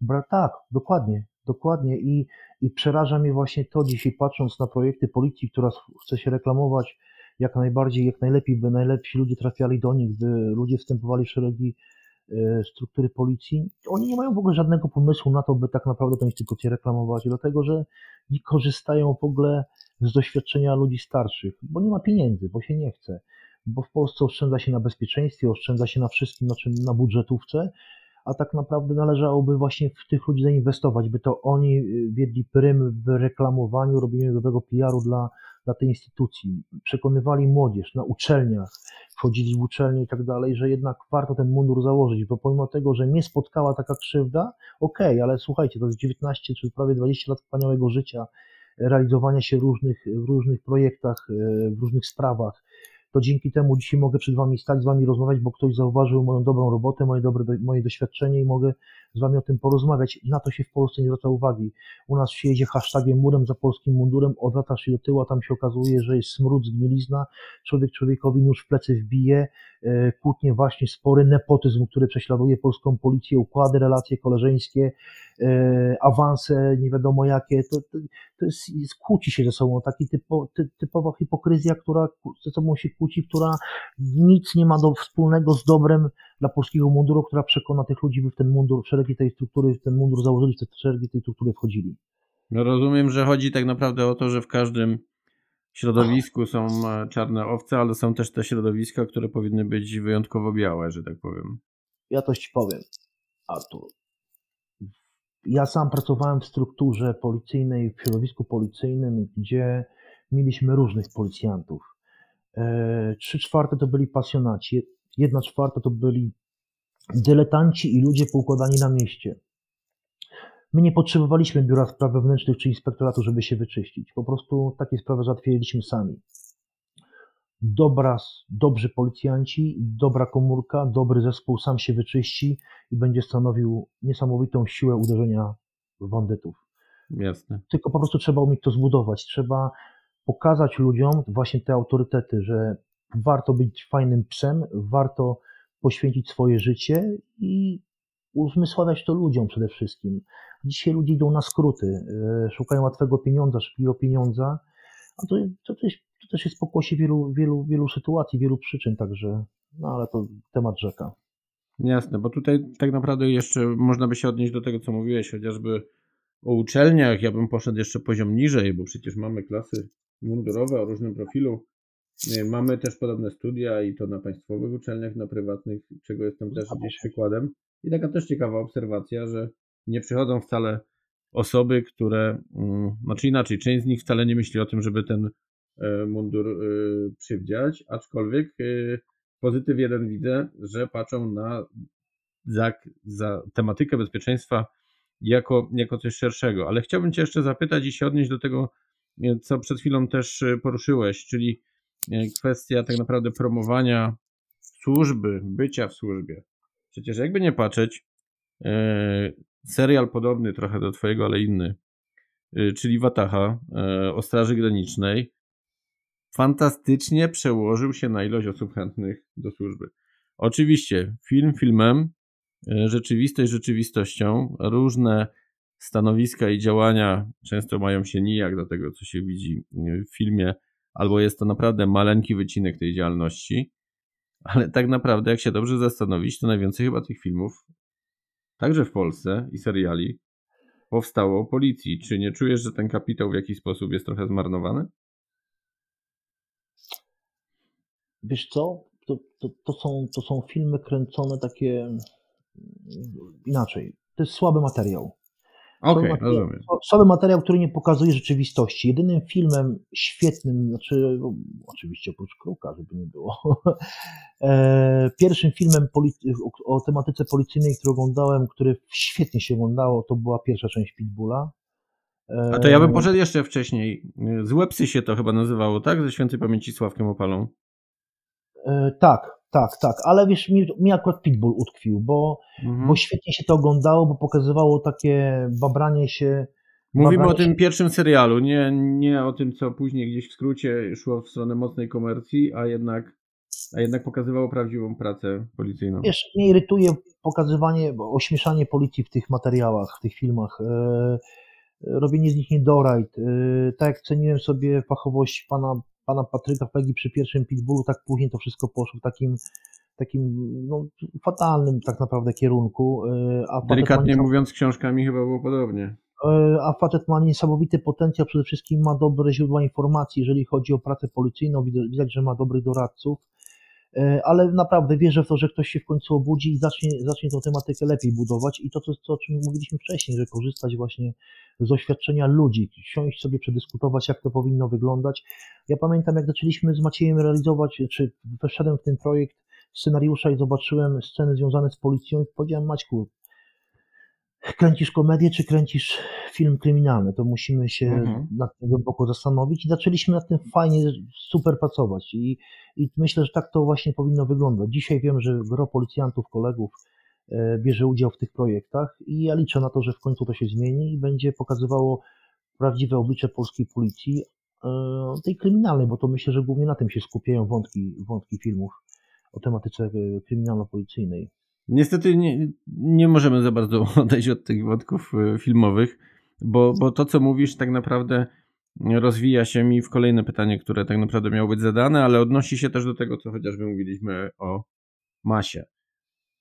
[SPEAKER 2] Brak, tak, dokładnie, dokładnie I, i przeraża mnie właśnie to dzisiaj, patrząc na projekty policji, która chce się reklamować jak najbardziej, jak najlepiej, by najlepsi ludzie trafiali do nich, by ludzie wstępowali w szeregi e, struktury policji. Oni nie mają w ogóle żadnego pomysłu na to, by tak naprawdę tę instytucję reklamować, dlatego że nie korzystają w ogóle z doświadczenia ludzi starszych, bo nie ma pieniędzy, bo się nie chce, bo w Polsce oszczędza się na bezpieczeństwie, oszczędza się na wszystkim, na czym na budżetówce, a tak naprawdę należałoby właśnie w tych ludzi zainwestować, by to oni y, wiedli prym w reklamowaniu, robieniu dobrego PR-u dla, dla tej instytucji, przekonywali młodzież na uczelniach, wchodzili w uczelnie i tak dalej, że jednak warto ten mundur założyć, bo pomimo tego, że mnie spotkała taka krzywda, okej, okay, ale słuchajcie, to jest 19 czy prawie 20 lat wspaniałego życia, realizowania się różnych, w różnych projektach, y, w różnych sprawach, to dzięki temu dzisiaj mogę przed Wami stać, z Wami rozmawiać, bo ktoś zauważył moją dobrą robotę, moje, dobre, moje doświadczenie i mogę z Wami o tym porozmawiać. Na to się w Polsce nie zwraca uwagi. U nas się jedzie hashtagiem murem za polskim mundurem, odwracasz się do tyłu, a tam się okazuje, że jest smród, zgnilizna, człowiek człowiekowi nóż w plecy wbije, e, kłótnie właśnie, spory, nepotyzm, który prześladuje polską policję, układy, relacje koleżeńskie, e, awanse, nie wiadomo jakie, to, to, to jest, jest, kłóci się ze sobą, taki typo, ty, typowa hipokryzja, która ze sobą się kłóci, która nic nie ma do wspólnego z dobrem dla polskiego munduru, która przekona tych ludzi, by w ten mundur, w szeregi tej struktury, w ten mundur założyli, w te szeregi tej struktury wchodzili.
[SPEAKER 1] No rozumiem, że chodzi tak naprawdę o to, że w każdym środowisku są e, czarne owce, ale są też te środowiska, które powinny być wyjątkowo białe, że tak powiem.
[SPEAKER 2] Ja coś ci powiem, Artur. Ja sam pracowałem w strukturze policyjnej, w środowisku policyjnym, gdzie mieliśmy różnych policjantów. E, trzy czwarte to byli pasjonaci, jedna czwarta to byli dyletanci i ludzie poukładani na mieście. My nie potrzebowaliśmy biura spraw wewnętrznych czy inspektoratu, żeby się wyczyścić. Po prostu takie sprawy załatwiliśmy sami. Dobra, dobrzy policjanci, dobra komórka, dobry zespół sam się wyczyści i będzie stanowił niesamowitą siłę uderzenia w bandytów.
[SPEAKER 1] Jasne.
[SPEAKER 2] Tylko po prostu trzeba umieć to zbudować. Trzeba pokazać ludziom właśnie te autorytety, że warto być fajnym psem, warto poświęcić swoje życie i uzmysławiać to ludziom przede wszystkim. Dzisiaj ludzie idą na skróty, e, szukają łatwego pieniądza, szpiego pieniądza, a to, to, też, to też jest pokłosie wielu, wielu, wielu sytuacji, wielu przyczyn, także, no ale to temat rzeka.
[SPEAKER 1] Jasne, bo tutaj tak naprawdę jeszcze można by się odnieść do tego, co mówiłeś, chociażby o uczelniach. Ja bym poszedł jeszcze poziom niżej, bo przecież mamy klasy mundurowe o różnym profilu. Mamy też podobne studia i to na państwowych uczelniach, na prywatnych, czego jestem też gdzieś przykładem. I taka też ciekawa obserwacja, że nie przychodzą wcale osoby, które, mm, znaczy inaczej, część z nich wcale nie myśli o tym, żeby ten e, mundur e, przywdziać, aczkolwiek e, pozytyw jeden widzę, że patrzą na za, za tematykę bezpieczeństwa jako, jako coś szerszego. Ale chciałbym Cię jeszcze zapytać i się odnieść do tego, co przed chwilą też poruszyłeś, czyli kwestia tak naprawdę promowania służby, bycia w służbie. Przecież jakby nie patrzeć, e, serial podobny trochę do twojego, ale inny, e, czyli Wataha e, o Straży Granicznej, fantastycznie przełożył się na ilość osób chętnych do służby. Oczywiście, film filmem, rzeczywistość rzeczywistością, różne stanowiska i działania często mają się nijak do tego, co się widzi w filmie, albo jest to naprawdę maleńki wycinek tej działalności. Ale tak naprawdę, jak się dobrze zastanowić, to najwięcej chyba tych filmów, także w Polsce i seriali, powstało o policji. Czy nie czujesz, że ten kapitał w jakiś sposób jest trochę zmarnowany?
[SPEAKER 2] Wiesz co? To, to, to, są, to są filmy kręcone takie inaczej. To jest słaby materiał.
[SPEAKER 1] Okay, rozumiem.
[SPEAKER 2] Słaby materiał, który nie pokazuje rzeczywistości. Jedynym filmem świetnym, znaczy no, oczywiście oprócz Kruka, żeby nie było, e, pierwszym filmem o tematyce policyjnej, który oglądałem, który świetnie się oglądało, to była pierwsza część Pitbulla.
[SPEAKER 1] A to ja bym e, poszedł jeszcze wcześniej. Złe psy się to chyba nazywało, tak? Ze świętej pamięci Sławkiem Opalą.
[SPEAKER 2] E, tak, tak, tak, ale wiesz, mi, mi akurat Pitbull utkwił, bo, mhm. bo świetnie się to oglądało, bo pokazywało takie babranie się.
[SPEAKER 1] Mówimy babranie o tym się... pierwszym serialu, nie, nie o tym, co później gdzieś w skrócie szło w stronę mocnej komercji, a jednak, a jednak pokazywało prawdziwą pracę policyjną.
[SPEAKER 2] Wiesz, mnie irytuje pokazywanie, ośmieszanie policji w tych materiałach, w tych filmach. E, robienie z nich niedorajt. E, tak jak ceniłem sobie fachowość pana pana Patryka Pegi przy pierwszym pitbullu, tak później to wszystko poszło w takim takim no, fatalnym tak naprawdę kierunku.
[SPEAKER 1] E, a Delikatnie mówiąc, książkami chyba było podobnie.
[SPEAKER 2] E, a facet ma niesamowity potencjał, przede wszystkim ma dobre źródła informacji, jeżeli chodzi o pracę policyjną, widać, że ma dobrych doradców, ale naprawdę wierzę w to, że ktoś się w końcu obudzi i zacznie, zacznie tę tematykę lepiej budować i to, to, to o czym mówiliśmy wcześniej, że korzystać właśnie z oświadczenia ludzi, siąść sobie, przedyskutować, jak to powinno wyglądać. Ja pamiętam, jak zaczęliśmy z Maciejem realizować, czy wszedłem w ten projekt scenariusza i zobaczyłem sceny związane z policją i powiedziałem, Maćku, kręcisz komedię, czy kręcisz film kryminalny? To musimy się mhm. nad tym głęboko zastanowić i zaczęliśmy nad tym fajnie, super pracować i, i myślę, że tak to właśnie powinno wyglądać. Dzisiaj wiem, że gro policjantów, kolegów, E, bierze udział w tych projektach i ja liczę na to, że w końcu to się zmieni i będzie pokazywało prawdziwe oblicze polskiej policji, e, tej kryminalnej, bo to myślę, że głównie na tym się skupiają wątki, wątki filmów o tematyce e, kryminalno-policyjnej.
[SPEAKER 1] Niestety nie, nie możemy za bardzo odejść od tych wątków filmowych, bo, bo to, co mówisz, tak naprawdę rozwija się mi w kolejne pytanie, które tak naprawdę miało być zadane, ale odnosi się też do tego, co chociażby mówiliśmy o masie.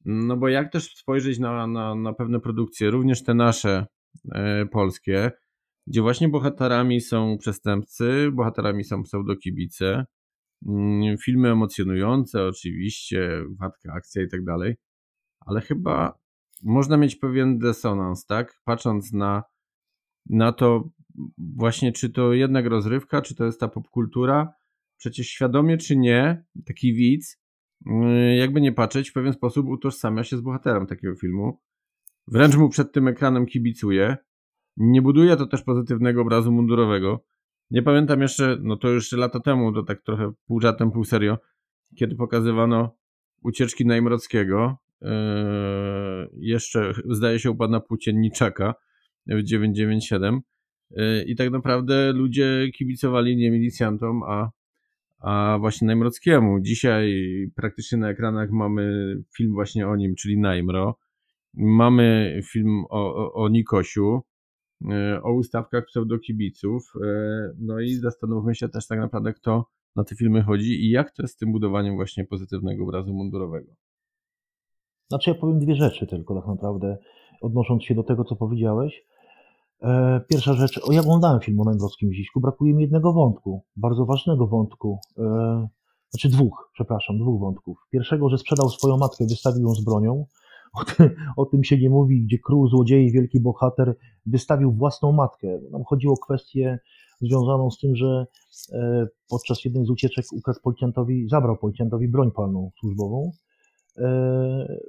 [SPEAKER 1] No bo jak też spojrzeć na, na, na pewne produkcje, również te nasze e, polskie, gdzie właśnie bohaterami są przestępcy, bohaterami są pseudokibice, mm, filmy emocjonujące oczywiście, wadka akcja i tak dalej, ale chyba można mieć pewien dysonans, tak? Patrząc na, na to właśnie, czy to jednak rozrywka, czy to jest ta popkultura, przecież świadomie czy nie, taki widz Y, jakby nie patrzeć, w pewien sposób utożsamia się z bohaterem takiego filmu. wręcz mu przed tym ekranem kibicuje. Nie buduje to też pozytywnego obrazu mundurowego. Nie pamiętam jeszcze, no to już lata temu, to tak trochę pół żartem, pół serio, kiedy pokazywano ucieczki Najmrockiego. Yy, jeszcze, zdaje się, upadł na płócienniczaka w 997. Yy, I tak naprawdę ludzie kibicowali nie milicjantom, a, a właśnie Najmrockiemu. Dzisiaj praktycznie na ekranach mamy film właśnie o nim, czyli Najmro. Mamy film o, o, o Nikosiu, yy, o ustawkach pseudokibiców. No i zastanówmy się też tak naprawdę, kto na te filmy chodzi i jak to jest z tym budowaniem właśnie pozytywnego obrazu mundurowego.
[SPEAKER 2] Znaczy ja powiem dwie rzeczy tylko tak naprawdę, odnosząc się do tego, co powiedziałeś. E, pierwsza rzecz, o ja oglądałem film o Najmrockim Ziśku, brakuje mi jednego wątku, bardzo ważnego wątku, e, znaczy dwóch, przepraszam, dwóch wątków. Pierwszego, że sprzedał swoją matkę, wystawił ją z bronią, o tym, o tym się nie mówi, gdzie król złodziei, wielki bohater wystawił własną matkę. Nam chodziło o kwestię związaną z tym, że e, podczas jednej z ucieczek ukradł policjantowi, zabrał policjantowi broń palną służbową. E,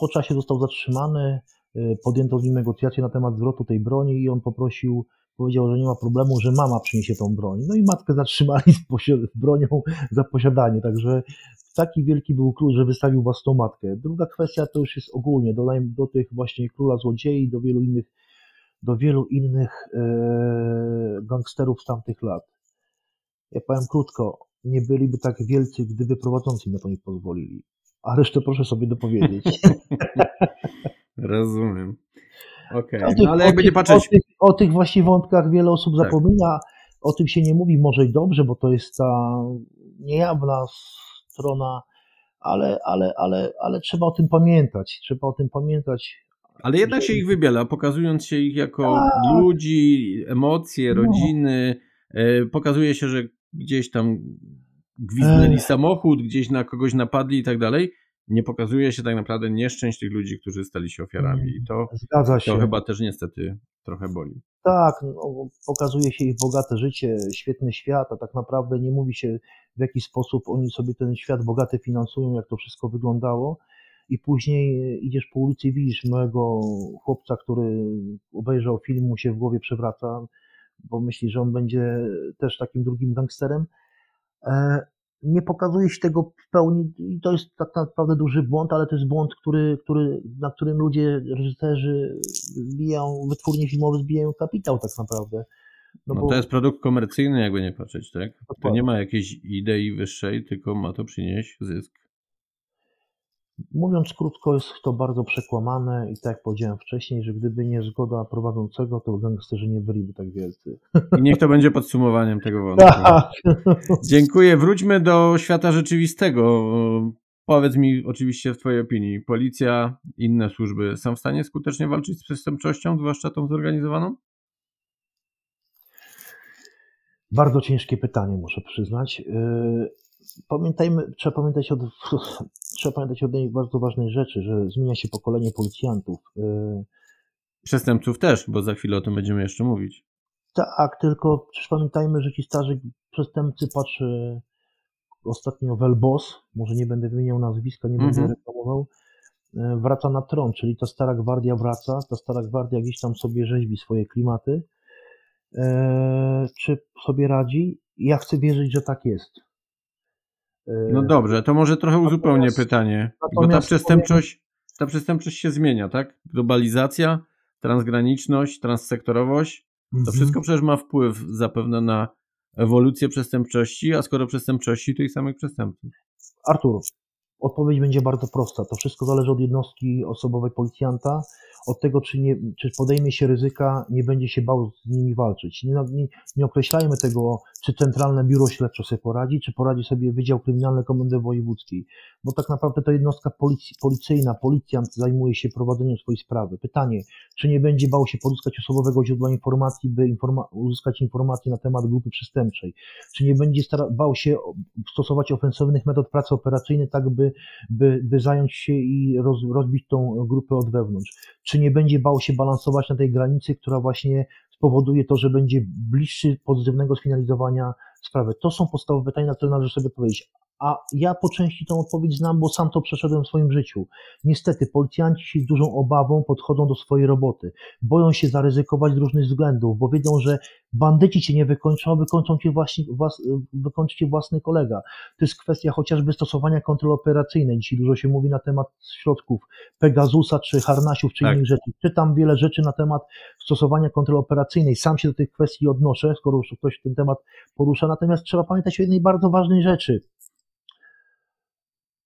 [SPEAKER 2] po czasie został zatrzymany, e, podjęto z nim negocjacje na temat zwrotu tej broni i on poprosił, powiedział, że nie ma problemu, że mama przyniesie tą broń. No i matkę zatrzymali z, bronią za posiadanie, także taki wielki był król, że wystawił własną matkę. Druga kwestia to już jest ogólnie do, do tych właśnie króla złodziei, do wielu innych do wielu innych e, gangsterów z tamtych lat. Ja powiem krótko, nie byliby tak wielcy, gdyby prowadzący na to nie pozwolili. A resztę proszę sobie dopowiedzieć.
[SPEAKER 1] Rozumiem. Okay. no, ale jakby nie patrzeć...
[SPEAKER 2] O tych, o tych właśnie wątkach wiele osób tak. zapomina. O tym się nie mówi może i dobrze, bo to jest ta niejawna strona, ale, ale, ale, ale trzeba o tym pamiętać. Trzeba o tym pamiętać.
[SPEAKER 1] Ale jednak się ich wybiela, pokazując się ich jako tak. ludzi, emocje, no. rodziny. No. Pokazuje się, że gdzieś tam gwizdnęli samochód, gdzieś na kogoś napadli i tak dalej. Nie pokazuje się tak naprawdę nieszczęść tych ludzi, którzy stali się ofiarami. I to, Zgadza się. to chyba też niestety trochę boli.
[SPEAKER 2] Tak, no, pokazuje się ich bogate życie, świetny świat, a tak naprawdę nie mówi się w jaki sposób oni sobie ten świat bogaty finansują, jak to wszystko wyglądało i później idziesz po ulicy i widzisz małego chłopca, który obejrzał film, mu się w głowie przewraca, bo myśli, że on będzie też takim drugim gangsterem. E, nie pokazuje się tego w pełni i to jest tak naprawdę duży błąd, ale to jest błąd, który, który, na którym ludzie, reżyserzy zbijają, wytwórnie filmowe zbijają kapitał tak naprawdę.
[SPEAKER 1] No, no bo... to jest produkt komercyjny, jakby nie patrzeć, tak? To nie ma jakiejś idei wyższej, tylko ma to przynieść zysk.
[SPEAKER 2] Mówiąc krótko, jest to bardzo przekłamane i tak jak powiedziałem wcześniej, że gdyby nie zgoda prowadzącego, to gangsterzy nie byliby tak wielcy.
[SPEAKER 1] I niech to będzie podsumowaniem tego wątku. Tak. Dziękuję. Wróćmy do świata rzeczywistego. Powiedz mi oczywiście w Twojej opinii, policja, inne służby są w stanie skutecznie walczyć z przestępczością, zwłaszcza tą zorganizowaną?
[SPEAKER 2] Bardzo ciężkie pytanie, muszę przyznać. Pamiętajmy, trzeba pamiętać o, trzeba pamiętać o jednej bardzo ważnej rzeczy, że zmienia się pokolenie policjantów. Y,
[SPEAKER 1] Przestępców też, bo za chwilę o tym będziemy jeszcze mówić.
[SPEAKER 2] Tak, tylko przecież pamiętajmy, że ci starzy przestępcy, patrzę ostatnio Welbos, może nie będę wymieniał nazwiska, nie będę mhm. reklamował, y, wraca na tron, czyli ta stara gwardia wraca, ta stara gwardia gdzieś tam sobie rzeźbi swoje klimaty. Y, czy sobie radzi? Ja chcę wierzyć, że tak jest.
[SPEAKER 1] No dobrze, to może trochę uzupełnię pytanie. Bo ta przestępczość, ta przestępczość się zmienia, tak? Globalizacja, transgraniczność, transsektorowość. To mhm. wszystko przecież ma wpływ zapewne na ewolucję przestępczości, a skoro przestępczości, to i samych przestępców.
[SPEAKER 2] Artur, odpowiedź będzie bardzo prosta. To wszystko zależy od jednostki osobowej policjanta, od tego, czy, nie, czy podejmie się ryzyka, nie będzie się bał z nimi walczyć. Nie, nie, nie określajmy tego, czy Centralne Biuro Śledcze sobie poradzi, czy poradzi sobie Wydział Kryminalny Komendy Wojewódzkiej, bo tak naprawdę to jednostka policji, policyjna, policjant zajmuje się prowadzeniem swojej sprawy. Pytanie, czy nie będzie bał się pozyskać osobowego źródła informacji, by informa uzyskać informacje na temat grupy przestępczej, czy nie będzie bał się stosować ofensywnych metod pracy operacyjnej, tak by, by, by zająć się i roz, rozbić tą grupę od wewnątrz, czy nie będzie bał się balansować na tej granicy, która właśnie spowoduje to, że będzie bliższy pozytywnego sfinalizowania sprawy. To są podstawowe pytania, na które należy sobie powiedzieć. A ja po części tę odpowiedź znam, bo sam to przeszedłem w swoim życiu. Niestety, policjanci z dużą obawą podchodzą do swojej roboty. Boją się zaryzykować z różnych względów, bo wiedzą, że bandyci cię nie wykończą, a wykończą cię właśnie, was, wykończy cię własny kolega. To jest kwestia chociażby stosowania kontroli operacyjnej. Dzisiaj dużo się mówi na temat środków Pegasusa, czy Harnasiów, czy tak. innych rzeczy. Czytam wiele rzeczy na temat stosowania kontroli operacyjnej. Sam się do tych kwestii odnoszę, skoro już ktoś ten temat porusza. Natomiast trzeba pamiętać o jednej bardzo ważnej rzeczy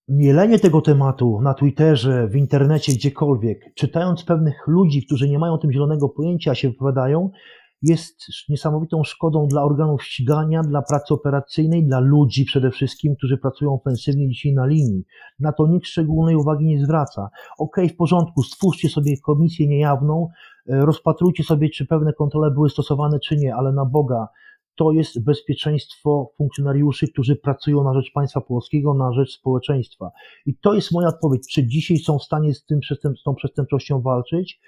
[SPEAKER 2] mielenie tego tematu na Twitterze, w internecie, gdziekolwiek, czytając pewnych ludzi, którzy nie mają tym zielonego pojęcia, się wypowiadają, jest niesamowitą szkodą dla organów ścigania, dla pracy operacyjnej, dla ludzi przede wszystkim, którzy pracują ofensywnie dzisiaj na linii. Na to nikt szczególnej uwagi nie zwraca. Ok, w porządku, stwórzcie sobie komisję niejawną, e, rozpatrujcie sobie, czy pewne kontrole były stosowane, czy nie, ale na Boga, to jest bezpieczeństwo funkcjonariuszy, którzy pracują na rzecz państwa polskiego, na rzecz społeczeństwa. I to jest moja odpowiedź. Czy dzisiaj są w stanie z, tym z tą przestępczością walczyć?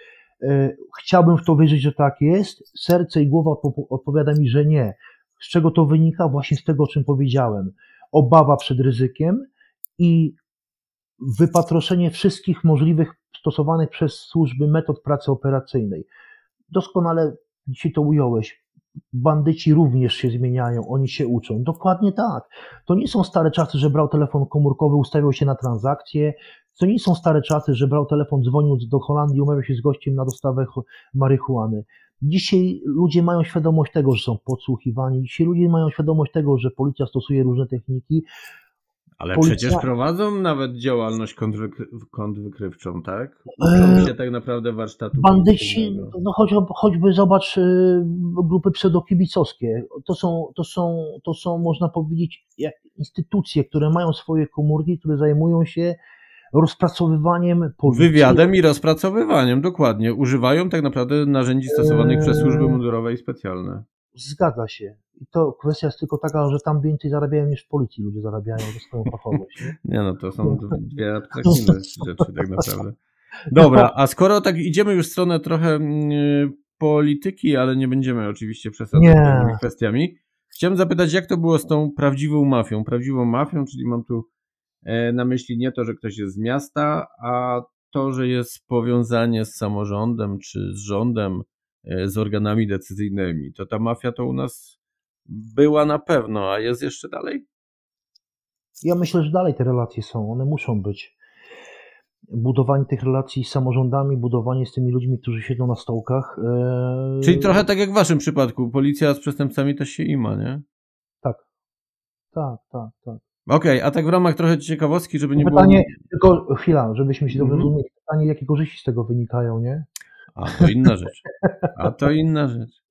[SPEAKER 2] E, chciałbym w to wierzyć, że tak jest. Serce i głowa odpowiada mi, że nie. Z czego to wynika? Właśnie z tego, o czym powiedziałem. Obawa przed ryzykiem i wypatroszenie wszystkich możliwych stosowanych przez służby metod pracy operacyjnej. Doskonale dzisiaj to ująłeś bandyci również się zmieniają, oni się uczą. Dokładnie tak. To nie są stare czasy, że brał telefon komórkowy, ustawiał się na transakcje. To nie są stare czasy, że brał telefon, dzwonił do Holandii, umawiał się z gościem na dostawę marihuany. Dzisiaj ludzie mają świadomość tego, że są podsłuchiwani. Dzisiaj ludzie mają świadomość tego, że policja stosuje różne techniki.
[SPEAKER 1] Ale Policja... przecież prowadzą nawet działalność kontrwykrywczą, tak? Uczą się tak naprawdę warsztatu.
[SPEAKER 2] Bandyci, no choć, choćby zobacz y, grupy pseudokibicowskie. To są, to, są, to są, można powiedzieć, instytucje, które mają swoje komórki, które zajmują się rozpracowywaniem
[SPEAKER 1] policji. Wywiadem i rozpracowywaniem, dokładnie. Używają tak naprawdę narzędzi stosowanych eee... przez służby mundurowe i specjalne.
[SPEAKER 2] Zgadza się. I to kwestia jest tylko taka, że tam więcej zarabiają niż w policji ludzie zarabiają za swoją fachowość.
[SPEAKER 1] Nie, nie no, to są dwie abstrakcyjne rzeczy tak naprawdę. Dobra, a skoro tak idziemy już w stronę trochę mm, polityki, ale nie będziemy oczywiście przesadzać tymi kwestiami, chciałem zapytać, jak to było z tą prawdziwą mafią? Prawdziwą mafią, czyli mam tu e, na myśli nie to, że ktoś jest z miasta, a to, że jest powiązanie z samorządem czy z rządem, z organami decyzyjnymi. To ta mafia to u nas była na pewno, a jest jeszcze dalej?
[SPEAKER 2] Ja myślę, że dalej te relacje są, one muszą być. Budowanie tych relacji z samorządami, budowanie z tymi ludźmi, którzy siedzą na stołkach.
[SPEAKER 1] Yy... Czyli trochę tak jak w waszym przypadku, policja z przestępcami też się ima, nie?
[SPEAKER 2] Tak. Tak, tak, tak.
[SPEAKER 1] Okej, okay, a tak w ramach trochę ciekawostki, żeby nie
[SPEAKER 2] pytanie,
[SPEAKER 1] było...
[SPEAKER 2] Tylko chwila, żebyśmy się dobrze mm -hmm. rozumieli. Pytanie, jakie korzyści z tego wynikają, nie?
[SPEAKER 1] A to inna rzecz. A to inna rzecz.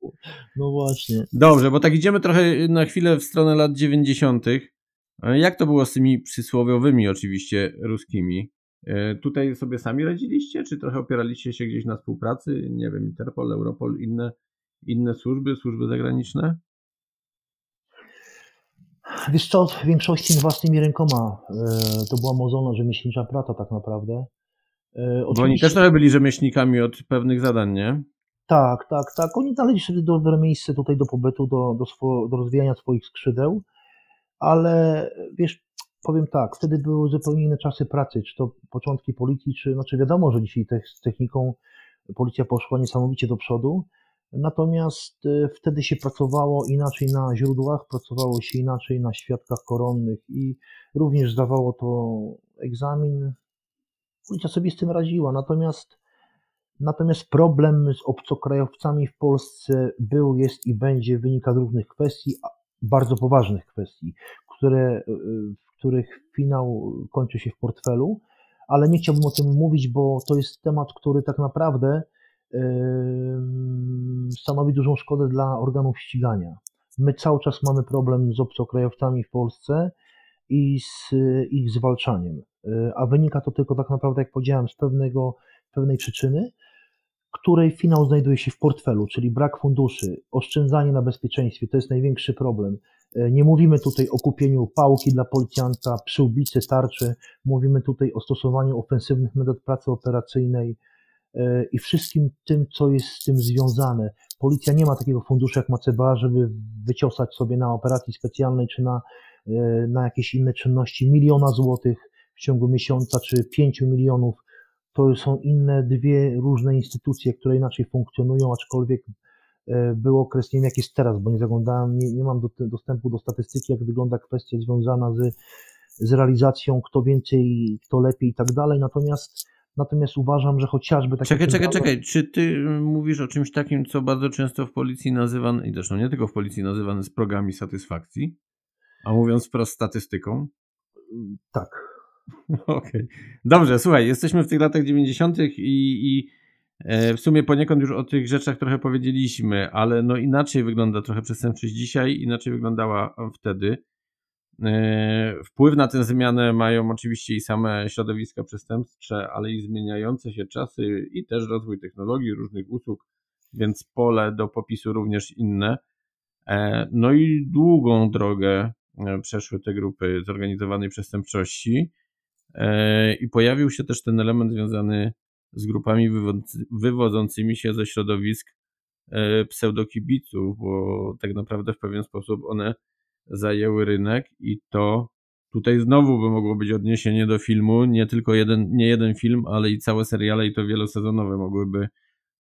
[SPEAKER 2] No właśnie.
[SPEAKER 1] Dobrze, bo tak idziemy trochę na chwilę w stronę lat 90. Jak to było z tymi przysłowiowymi oczywiście ruskimi? E, tutaj sobie sami radziliście, czy trochę opieraliście się gdzieś na współpracy? Nie wiem, Interpol, Europol, inne, inne służby, służby zagraniczne?
[SPEAKER 2] Wiesz co, w większości własnymi rękoma. E, to była mozolna rzemieślnicza praca tak naprawdę.
[SPEAKER 1] E, Bo oni też trochę byli rzemieślnikami od pewnych zadań, nie?
[SPEAKER 2] Tak, tak, tak. Oni znaleźli sobie dobre miejsce tutaj do pobytu, do, do, swo, do rozwijania swoich skrzydeł, ale wiesz, powiem tak, wtedy były zupełnie inne czasy pracy, czy to początki policji, czy, znaczy wiadomo, że dzisiaj te, z techniką policja poszła niesamowicie do przodu, natomiast e, wtedy się pracowało inaczej na źródłach, pracowało się inaczej na świadkach koronnych i również zdawało to egzamin, policja sobie z tym radziła. Natomiast, natomiast problem z obcokrajowcami w Polsce był, jest i będzie, wynika z różnych kwestii, bardzo poważnych kwestii, które, w których finał kończy się w portfelu, ale nie chciałbym o tym mówić, bo to jest temat, który tak naprawdę stanowi dużą szkodę dla organów ścigania. My cały czas mamy problem z obcokrajowcami w Polsce i z ich zwalczaniem. E, a wynika to tylko tak naprawdę, jak powiedziałem, z pewnego, pewnej przyczyny, której finał znajduje się w portfelu, czyli brak funduszy, oszczędzanie na bezpieczeństwie, to jest największy problem. E, nie mówimy tutaj o kupieniu pałki dla policjanta, przyłbicy, tarczy, mówimy tutaj o stosowaniu ofensywnych metod pracy operacyjnej e, i wszystkim tym, co jest z tym związane. Policja nie ma takiego funduszu jak ma CBA, żeby wyciosać sobie na operacji specjalnej czy na na jakieś inne czynności miliona złotych w ciągu miesiąca czy pięciu milionów. To są inne dwie różne instytucje, które inaczej funkcjonują, aczkolwiek był okres, nie wiem jak jest teraz, bo nie zaglądałem, nie, nie mam do, dostępu do statystyki, jak wygląda kwestia związana z, z realizacją, kto więcej, kto lepiej i tak dalej. Natomiast Natomiast uważam, że chociażby takie.
[SPEAKER 1] Czekaj, czekaj, czekaj. Czy ty mówisz o czymś takim, co bardzo często w policji nazywany, i zresztą nie tylko w policji nazywany z progami satysfakcji, a mówiąc wprost statystyką?
[SPEAKER 2] Tak.
[SPEAKER 1] Okej. Okay. Dobrze, słuchaj, jesteśmy w tych latach 90. i, i e, w sumie poniekąd już o tych rzeczach trochę powiedzieliśmy, ale no inaczej wygląda trochę przestępczość dzisiaj, inaczej wyglądała wtedy. E, wpływ na tę zmianę mają oczywiście i same środowiska przestępcze, ale i zmieniające się czasy i też rozwój technologii, różnych usług, więc pole do popisu również inne. E, no i długą drogę przeszły te grupy zorganizowanej przestępczości i pojawił się też ten element związany z grupami wywodzącymi się ze środowisk pseudokibiców, bo tak naprawdę w pewien sposób one zajęły rynek i to tutaj znowu by mogło być odniesienie do filmu, nie tylko jeden, nie jeden film, ale i całe seriale i to wielosezonowe mogłyby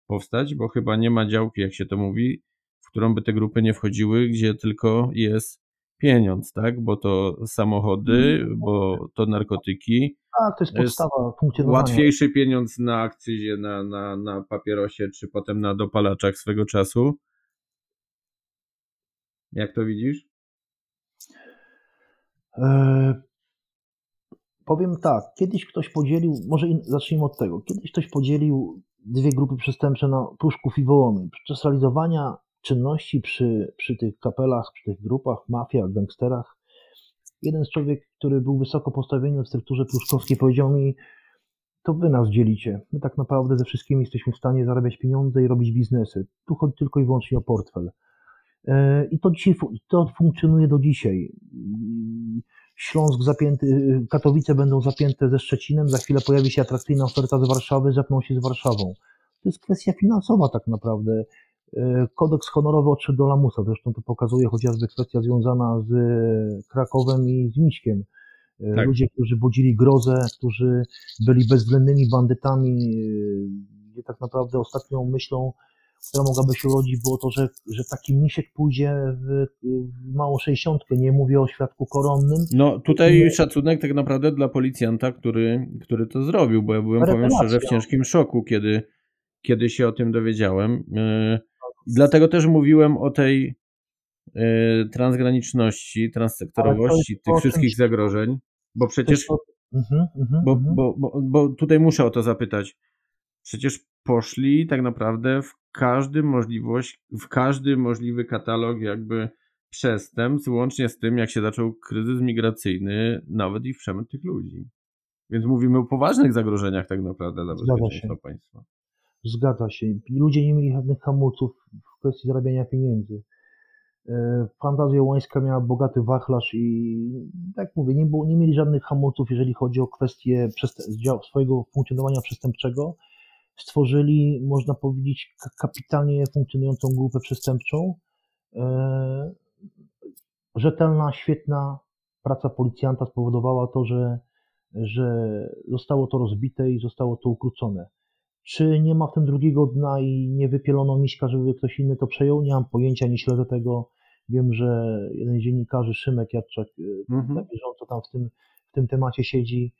[SPEAKER 1] powstać, bo chyba nie ma działki, jak się to mówi, w którą by te grupy nie wchodziły, gdzie tylko jest pieniądz, tak? Bo to samochody, bo to narkotyki.
[SPEAKER 2] Tak, to jest podstawa funkcjonowania.
[SPEAKER 1] Łatwiejszy pieniądz na akcyzie, na, na, na papierosie, czy potem na dopalaczach swego czasu. Jak to widzisz?
[SPEAKER 2] E, powiem tak, kiedyś ktoś podzielił, może zacznijmy od tego, kiedyś ktoś podzielił dwie grupy przestępcze na Pruszków i Wołomin. Podczas realizowania czynności przy, przy tych kapelach, przy tych grupach, mafiach, gangsterach, jeden z człowiek, który był wysoko postawiony w strukturze pruszkowskiej, powiedział mi, to wy nas dzielicie. My tak naprawdę ze wszystkimi jesteśmy w stanie zarabiać pieniądze i robić biznesy. Tu chodzi tylko i wyłącznie o portfel. E, I to dzisiaj to funkcjonuje do dzisiaj. Śląsk zapięty, Katowice będą zapięte ze Szczecinem, za chwilę pojawi się atrakcyjna oferta z Warszawy, zepną się z Warszawą. To jest kwestia finansowa tak naprawdę. E, kodeks honorowy odszedł do lamusa, zresztą to pokazuje chociażby kwestia związana z Krakowem i z Miśkiem. E, tak. Ludzie, którzy budzili grozę, którzy byli bezwzględnymi bandytami, gdzie tak naprawdę ostatnią myślą która mogłaby się urodzić, było to, że, że taki misiek pójdzie w, w małą sześćdziesiątkę, nie mówię o świadku koronnym.
[SPEAKER 1] No tutaj nie... szacunek tak naprawdę dla policjanta, który, który to zrobił, bo ja byłem, powiem szczerze, w ciężkim szoku, kiedy, kiedy się o tym dowiedziałem. Yy, dlatego też mówiłem o tej yy, transgraniczności, transsektorowości tych wszystkich zagrożeń, bo przecież... Mhm, mhm, bo, mhm. bo, bo, bo tutaj muszę o to zapytać. Przecież poszli tak naprawdę w każdy możliwość, w każdy możliwy katalog jakby przestępstw, łącznie z tym, jak się zaczął kryzys migracyjny, nawet i w przemyt tych ludzi. Więc mówimy o poważnych zagrożeniach tak naprawdę dla bezpieczeństwa państwa.
[SPEAKER 2] Zgadza się. Ludzie nie mieli żadnych hamulców w kwestii zarabiania pieniędzy. E, fantazja Łańska miała bogaty wachlarz i tak mówię, nie, było, nie mieli żadnych hamulców, jeżeli chodzi o kwestię swojego funkcjonowania przestępczego stworzyli, można powiedzieć, kapitalnie funkcjonującą grupę przestępczą. E, rzetelna, świetna praca policjanta spowodowała to, że, że zostało to rozbite i zostało to ukrócone. Czy nie ma w tym drugiego dna i nie wypielono miśka, żeby ktoś inny to przejął? Nie mam pojęcia, nie śledzę tego. Wiem, że jeden z dziennikarzy, Szymek Jadczak, e, mhm. na bieżąco tam w tym, w tym temacie siedzi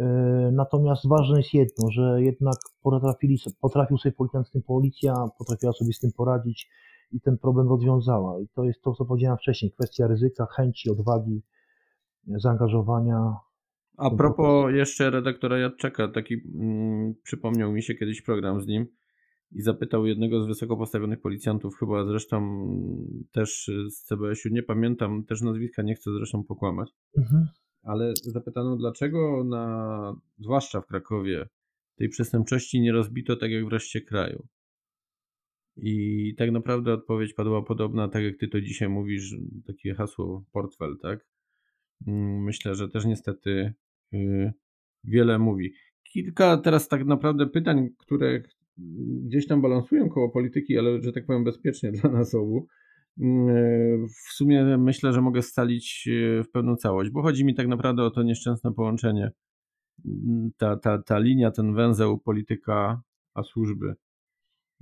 [SPEAKER 2] E, natomiast ważne jest jedno, że jednak potrafili, potrafił sobie policjant z tym policja, potrafiła sobie z tym poradzić i ten problem rozwiązała. I to jest to, co powiedziałem wcześniej, kwestia ryzyka, chęci, odwagi, zaangażowania.
[SPEAKER 1] A propos jeszcze redaktora Jadczeka, taki mm, przypomniał mi się kiedyś program z nim i zapytał jednego z wysoko postawionych policjantów, chyba zresztą też z CBS-u, nie pamiętam, też nazwiska nie chcę zresztą pokłamać. Mhm ale zapytano, dlaczego na, zwłaszcza w Krakowie, tej przestępczości nie rozbito tak jak w reszcie kraju. I tak naprawdę odpowiedź padła podobna, tak jak ty to dzisiaj mówisz, takie hasło portfel, tak? Mm, myślę, że też niestety wiele mówi. Kilka teraz tak naprawdę pytań, które gdzieś tam balansują koło polityki, ale że tak powiem bezpiecznie dla nas obu. mm, w sumie myślę, że mogę scalić w pełną całość, bo chodzi mi tak naprawdę o to nieszczęsne połączenie. Mm, ta, ta, ta linia, ten węzeł polityka a służby.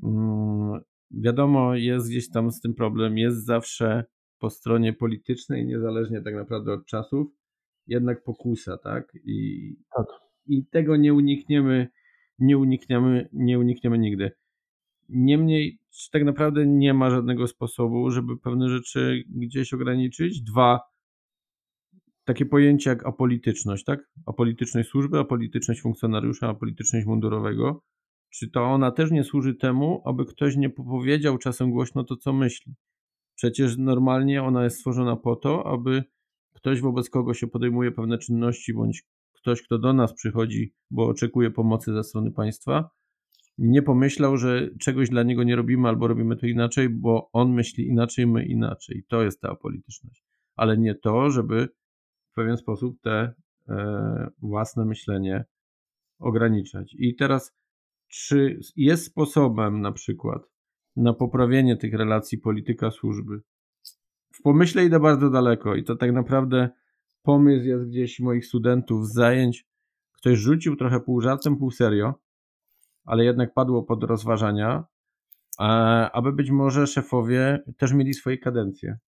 [SPEAKER 1] Mm, wiadomo, jest gdzieś tam z tym problem, jest zawsze po stronie politycznej, niezależnie tak naprawdę od czasów, jednak pokusa, tak? I,
[SPEAKER 2] tak.
[SPEAKER 1] i tego nie unikniemy, nie unikniemy, nie unikniemy nigdy. Niemniej, tak naprawdę nie ma żadnego sposobu, żeby pewne rzeczy gdzieś ograniczyć. Dwa, takie pojęcie jak apolityczność, tak? Apolityczność służby, apolityczność funkcjonariusza, apolityczność mundurowego. Czy to ona też nie służy temu, aby ktoś nie powiedział czasem głośno to, co myśli? Przecież normalnie ona jest stworzona po to, aby ktoś, wobec kogo się podejmuje pewne czynności, bądź ktoś, kto do nas przychodzi, bo oczekuje pomocy ze strony państwa, nie pomyślał, że czegoś dla niego nie robimy albo robimy to inaczej, bo on myśli inaczej, my inaczej. To jest ta apolityczność. Ale nie to, żeby w pewien sposób te e, własne myślenie ograniczać. I teraz, czy jest sposobem na przykład na poprawienie tych relacji polityka-służby? W pomyśle idę bardzo daleko i to tak naprawdę pomysł jest gdzieś moich studentów z zajęć. Ktoś rzucił trochę pół żartem, pół serio, ale jednak padło pod rozważania, e, aby być może szefowie też mieli swoje kadencje.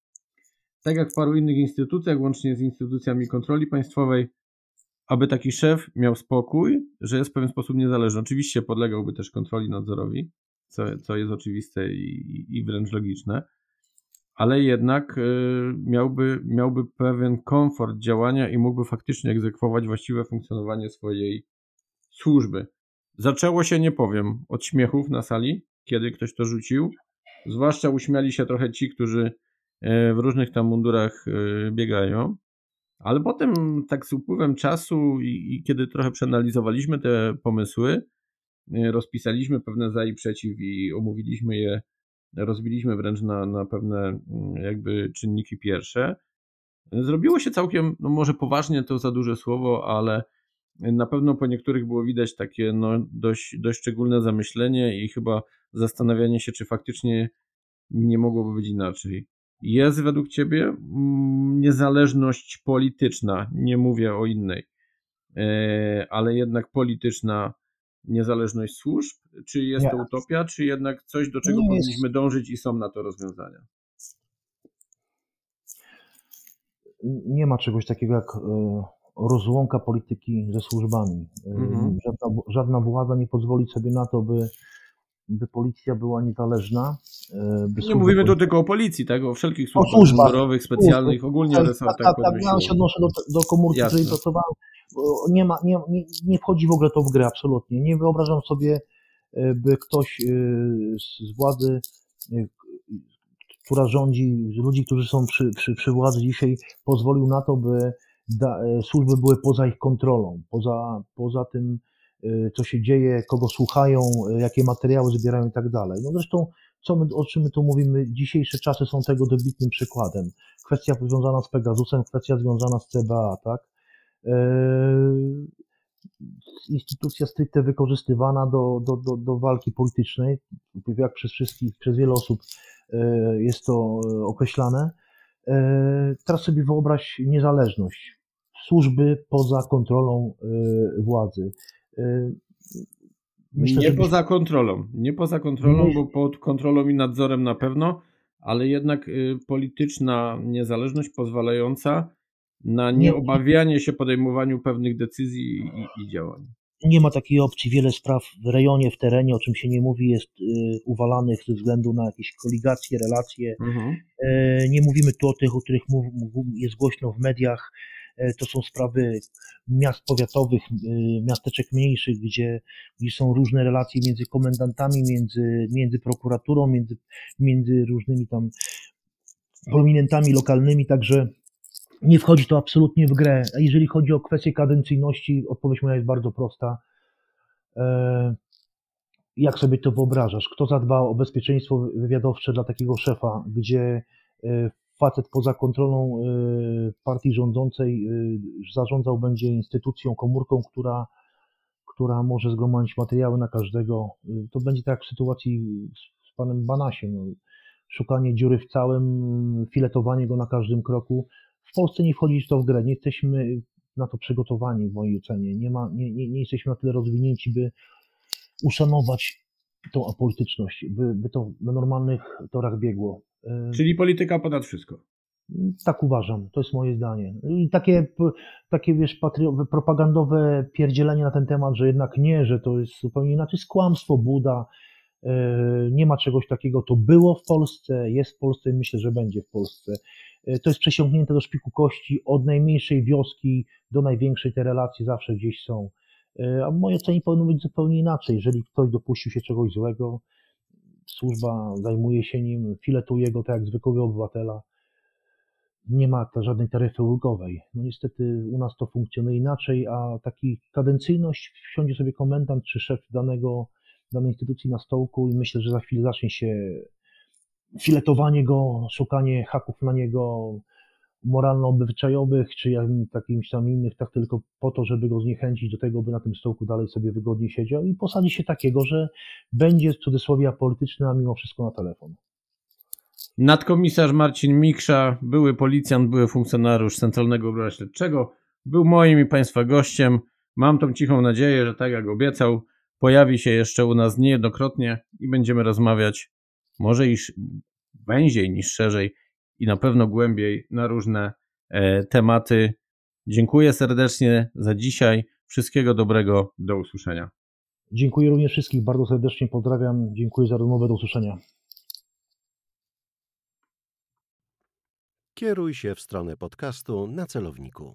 [SPEAKER 1] Tak jak w paru innych instytucjach, łącznie z instytucjami kontroli państwowej, aby taki szef miał spokój, że jest w pewien sposób niezależny. Oczywiście podlegałby też kontroli nadzorowi, co, co jest oczywiste i, i wręcz logiczne, ale jednak y, miałby, miałby pewien komfort działania i mógłby faktycznie egzekwować właściwe funkcjonowanie swojej służby. Zaczęło się, nie powiem, od śmiechów na sali, kiedy ktoś to rzucił. Zwłaszcza uśmiali się trochę ci, którzy y, w różnych tam mundurach y, biegają. Ale potem, tak z upływem czasu i, i kiedy trochę przeanalizowaliśmy te pomysły, rozpisaliśmy pewne za i przeciw i omówiliśmy je rozbiliśmy wręcz na, na pewne mm, jakby czynniki pierwsze. Zrobiło się całkiem, no może poważnie to za duże słowo, ale na pewno po niektórych było widać takie no dość, dość szczególne zamyślenie i chyba zastanawianie się, czy faktycznie nie mogłoby być inaczej. Jest według Ciebie mm, niezależność polityczna, nie mówię o innej, e, ale jednak polityczna niezależność służb? Czy jest to utopia, czy jednak coś, do czego powinniśmy dążyć i są na to rozwiązania?
[SPEAKER 2] Nie ma czegoś takiego jak e, rozłąka polityki ze służbami. E, mhm. Żadna, żadna władza nie pozwoli sobie na to, by, by policja była niezależna.
[SPEAKER 1] E, nie mówimy tu tylko o policji, tak? O wszelkich służbach, służbach mundurowych, specjalnych, ogólnie tak, resortach tak,
[SPEAKER 2] tak, ja się odnoszę do, do komórki, w której pracowałem nie, ma, nie, nie, nie wchodzi w ogóle to w grę absolutnie. Nie wyobrażam sobie, e, by ktoś e, z władzy, e, która rządzi, ludzi, którzy są przy, przy, przy władzy dzisiaj, pozwolił na to, by da, służby były poza ich kontrolą, poza, poza tym, co się dzieje, kogo słuchają, jakie materiały zbierają i tak dalej. No zresztą, co my, o czym my tu mówimy, dzisiejsze czasy są tego dobitnym przykładem. Kwestia związana z Pegasusem, kwestia związana z CBA, tak? E, instytucja stricte wykorzystywana do, do, do, do walki politycznej, jak przez wszystkich, przez wiele osób e, jest to e, określane. Teraz sobie wyobraź niezależność służby poza kontrolą władzy.
[SPEAKER 1] Myślę, nie poza kontrolą, nie poza kontrolą, bo pod kontrolą i nadzorem na pewno, ale jednak polityczna niezależność pozwalająca na nieobawianie się podejmowaniu pewnych decyzji i, i, działań.
[SPEAKER 2] Nie ma takiej opcji. Wiele spraw w rejonie, w terenie, o czym się nie mówi, jest y, uwalanych ze względu na jakieś koligacje, relacje. Mhm. E, nie mówimy tu o tych, o których jest głośno w mediach. E, to są sprawy miast powiatowych, y, miasteczek mniejszych, gdzie, gdzie są różne relacje między komendantami, między, między prokuraturą, między, między różnymi tam prominentami lokalnymi, także nie wchodzi to absolutnie w grę. Jeżeli chodzi o kwestię kadencyjności, odpowiedź moja jest bardzo prosta. E, jak sobie to wyobrażasz? Kto zadba o bezpieczeństwo wywiadowcze dla takiego szefa, gdzie e, facet poza kontrolą e, partii rządzącej zarządzał będzie instytucją, komórką, która, która może zgromadzić materiały na każdego. To będzie tak w sytuacji z panem Banasiem. Szukanie dziury w całym, filetowanie go na każdym kroku. W Polsce nie wchodzi to w grę, nie jesteśmy na to przygotowani w mojej ocenie. Nie, ma, nie, nie, nie jesteśmy na tyle rozwinięci, by uszanować tą apolityczność, by, by to na normalnych torach biegło.
[SPEAKER 1] Czyli polityka ponad wszystko.
[SPEAKER 2] Tak uważam, to jest moje zdanie. I takie, takie wiesz, patrio- propagandowe pierdzielenie na ten temat, że jednak nie, że to jest zupełnie inaczej, jest kłamstwo, buda, e, nie ma czegoś takiego, to było w Polsce, jest w Polsce i myślę, że będzie w Polsce. E, to jest przesiąknięte do szpiku kości, od najmniejszej wioski do największej te relacje zawsze gdzieś są. E, a w mojej ocenie powinno być zupełnie inaczej. Jeżeli ktoś dopuścił się czegoś złego, służba zajmuje się nim, filetuje go tak jak zwykłego obywatela, nie ma żadnej taryfy ulgowej. No niestety u nas to funkcjonuje inaczej, a taki kadencyjność wsiądzie sobie komendant czy szef danego, danej instytucji na stołku i myślę, że za chwilę zacznie się filetowanie go, szukanie haków na niego moralno-obyczajowych, czy jakimś tam innych, tak tylko po to, żeby go zniechęcić do tego, by na tym stołku dalej sobie wygodnie siedział i posadzi się takiego, że będzie w cudzysłowie apolityczny, a mimo wszystko na telefon.
[SPEAKER 1] Nadkomisarz Marcin Miksza, były policjant, były funkcjonariusz Centralnego Biura Śledczego, był moim i Państwa gościem. Mam tą cichą nadzieję, że tak jak obiecał, pojawi się jeszcze u nas niejednokrotnie i będziemy rozmawiać może iż węziej niż szerzej i na pewno głębiej na różne e, tematy. Dziękuję serdecznie za dzisiaj. Wszystkiego dobrego. Do usłyszenia.
[SPEAKER 2] Dziękuję również wszystkich. Bardzo serdecznie pozdrawiam. Dziękuję za rozmowę. Do usłyszenia.
[SPEAKER 3] Kieruj się w stronę podcastu na celowniku.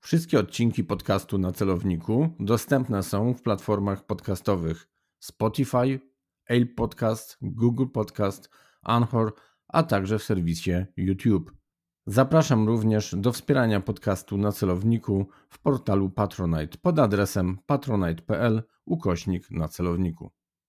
[SPEAKER 1] Wszystkie odcinki podcastu na celowniku dostępne są w platformach podcastowych Spotify, Apple Podcast, Google Podcast, Anchor, a także w serwisie YouTube. Zapraszam również do wspierania podcastu na celowniku w portalu Patronite pod adresem patronite.pl ukośnik na celowniku.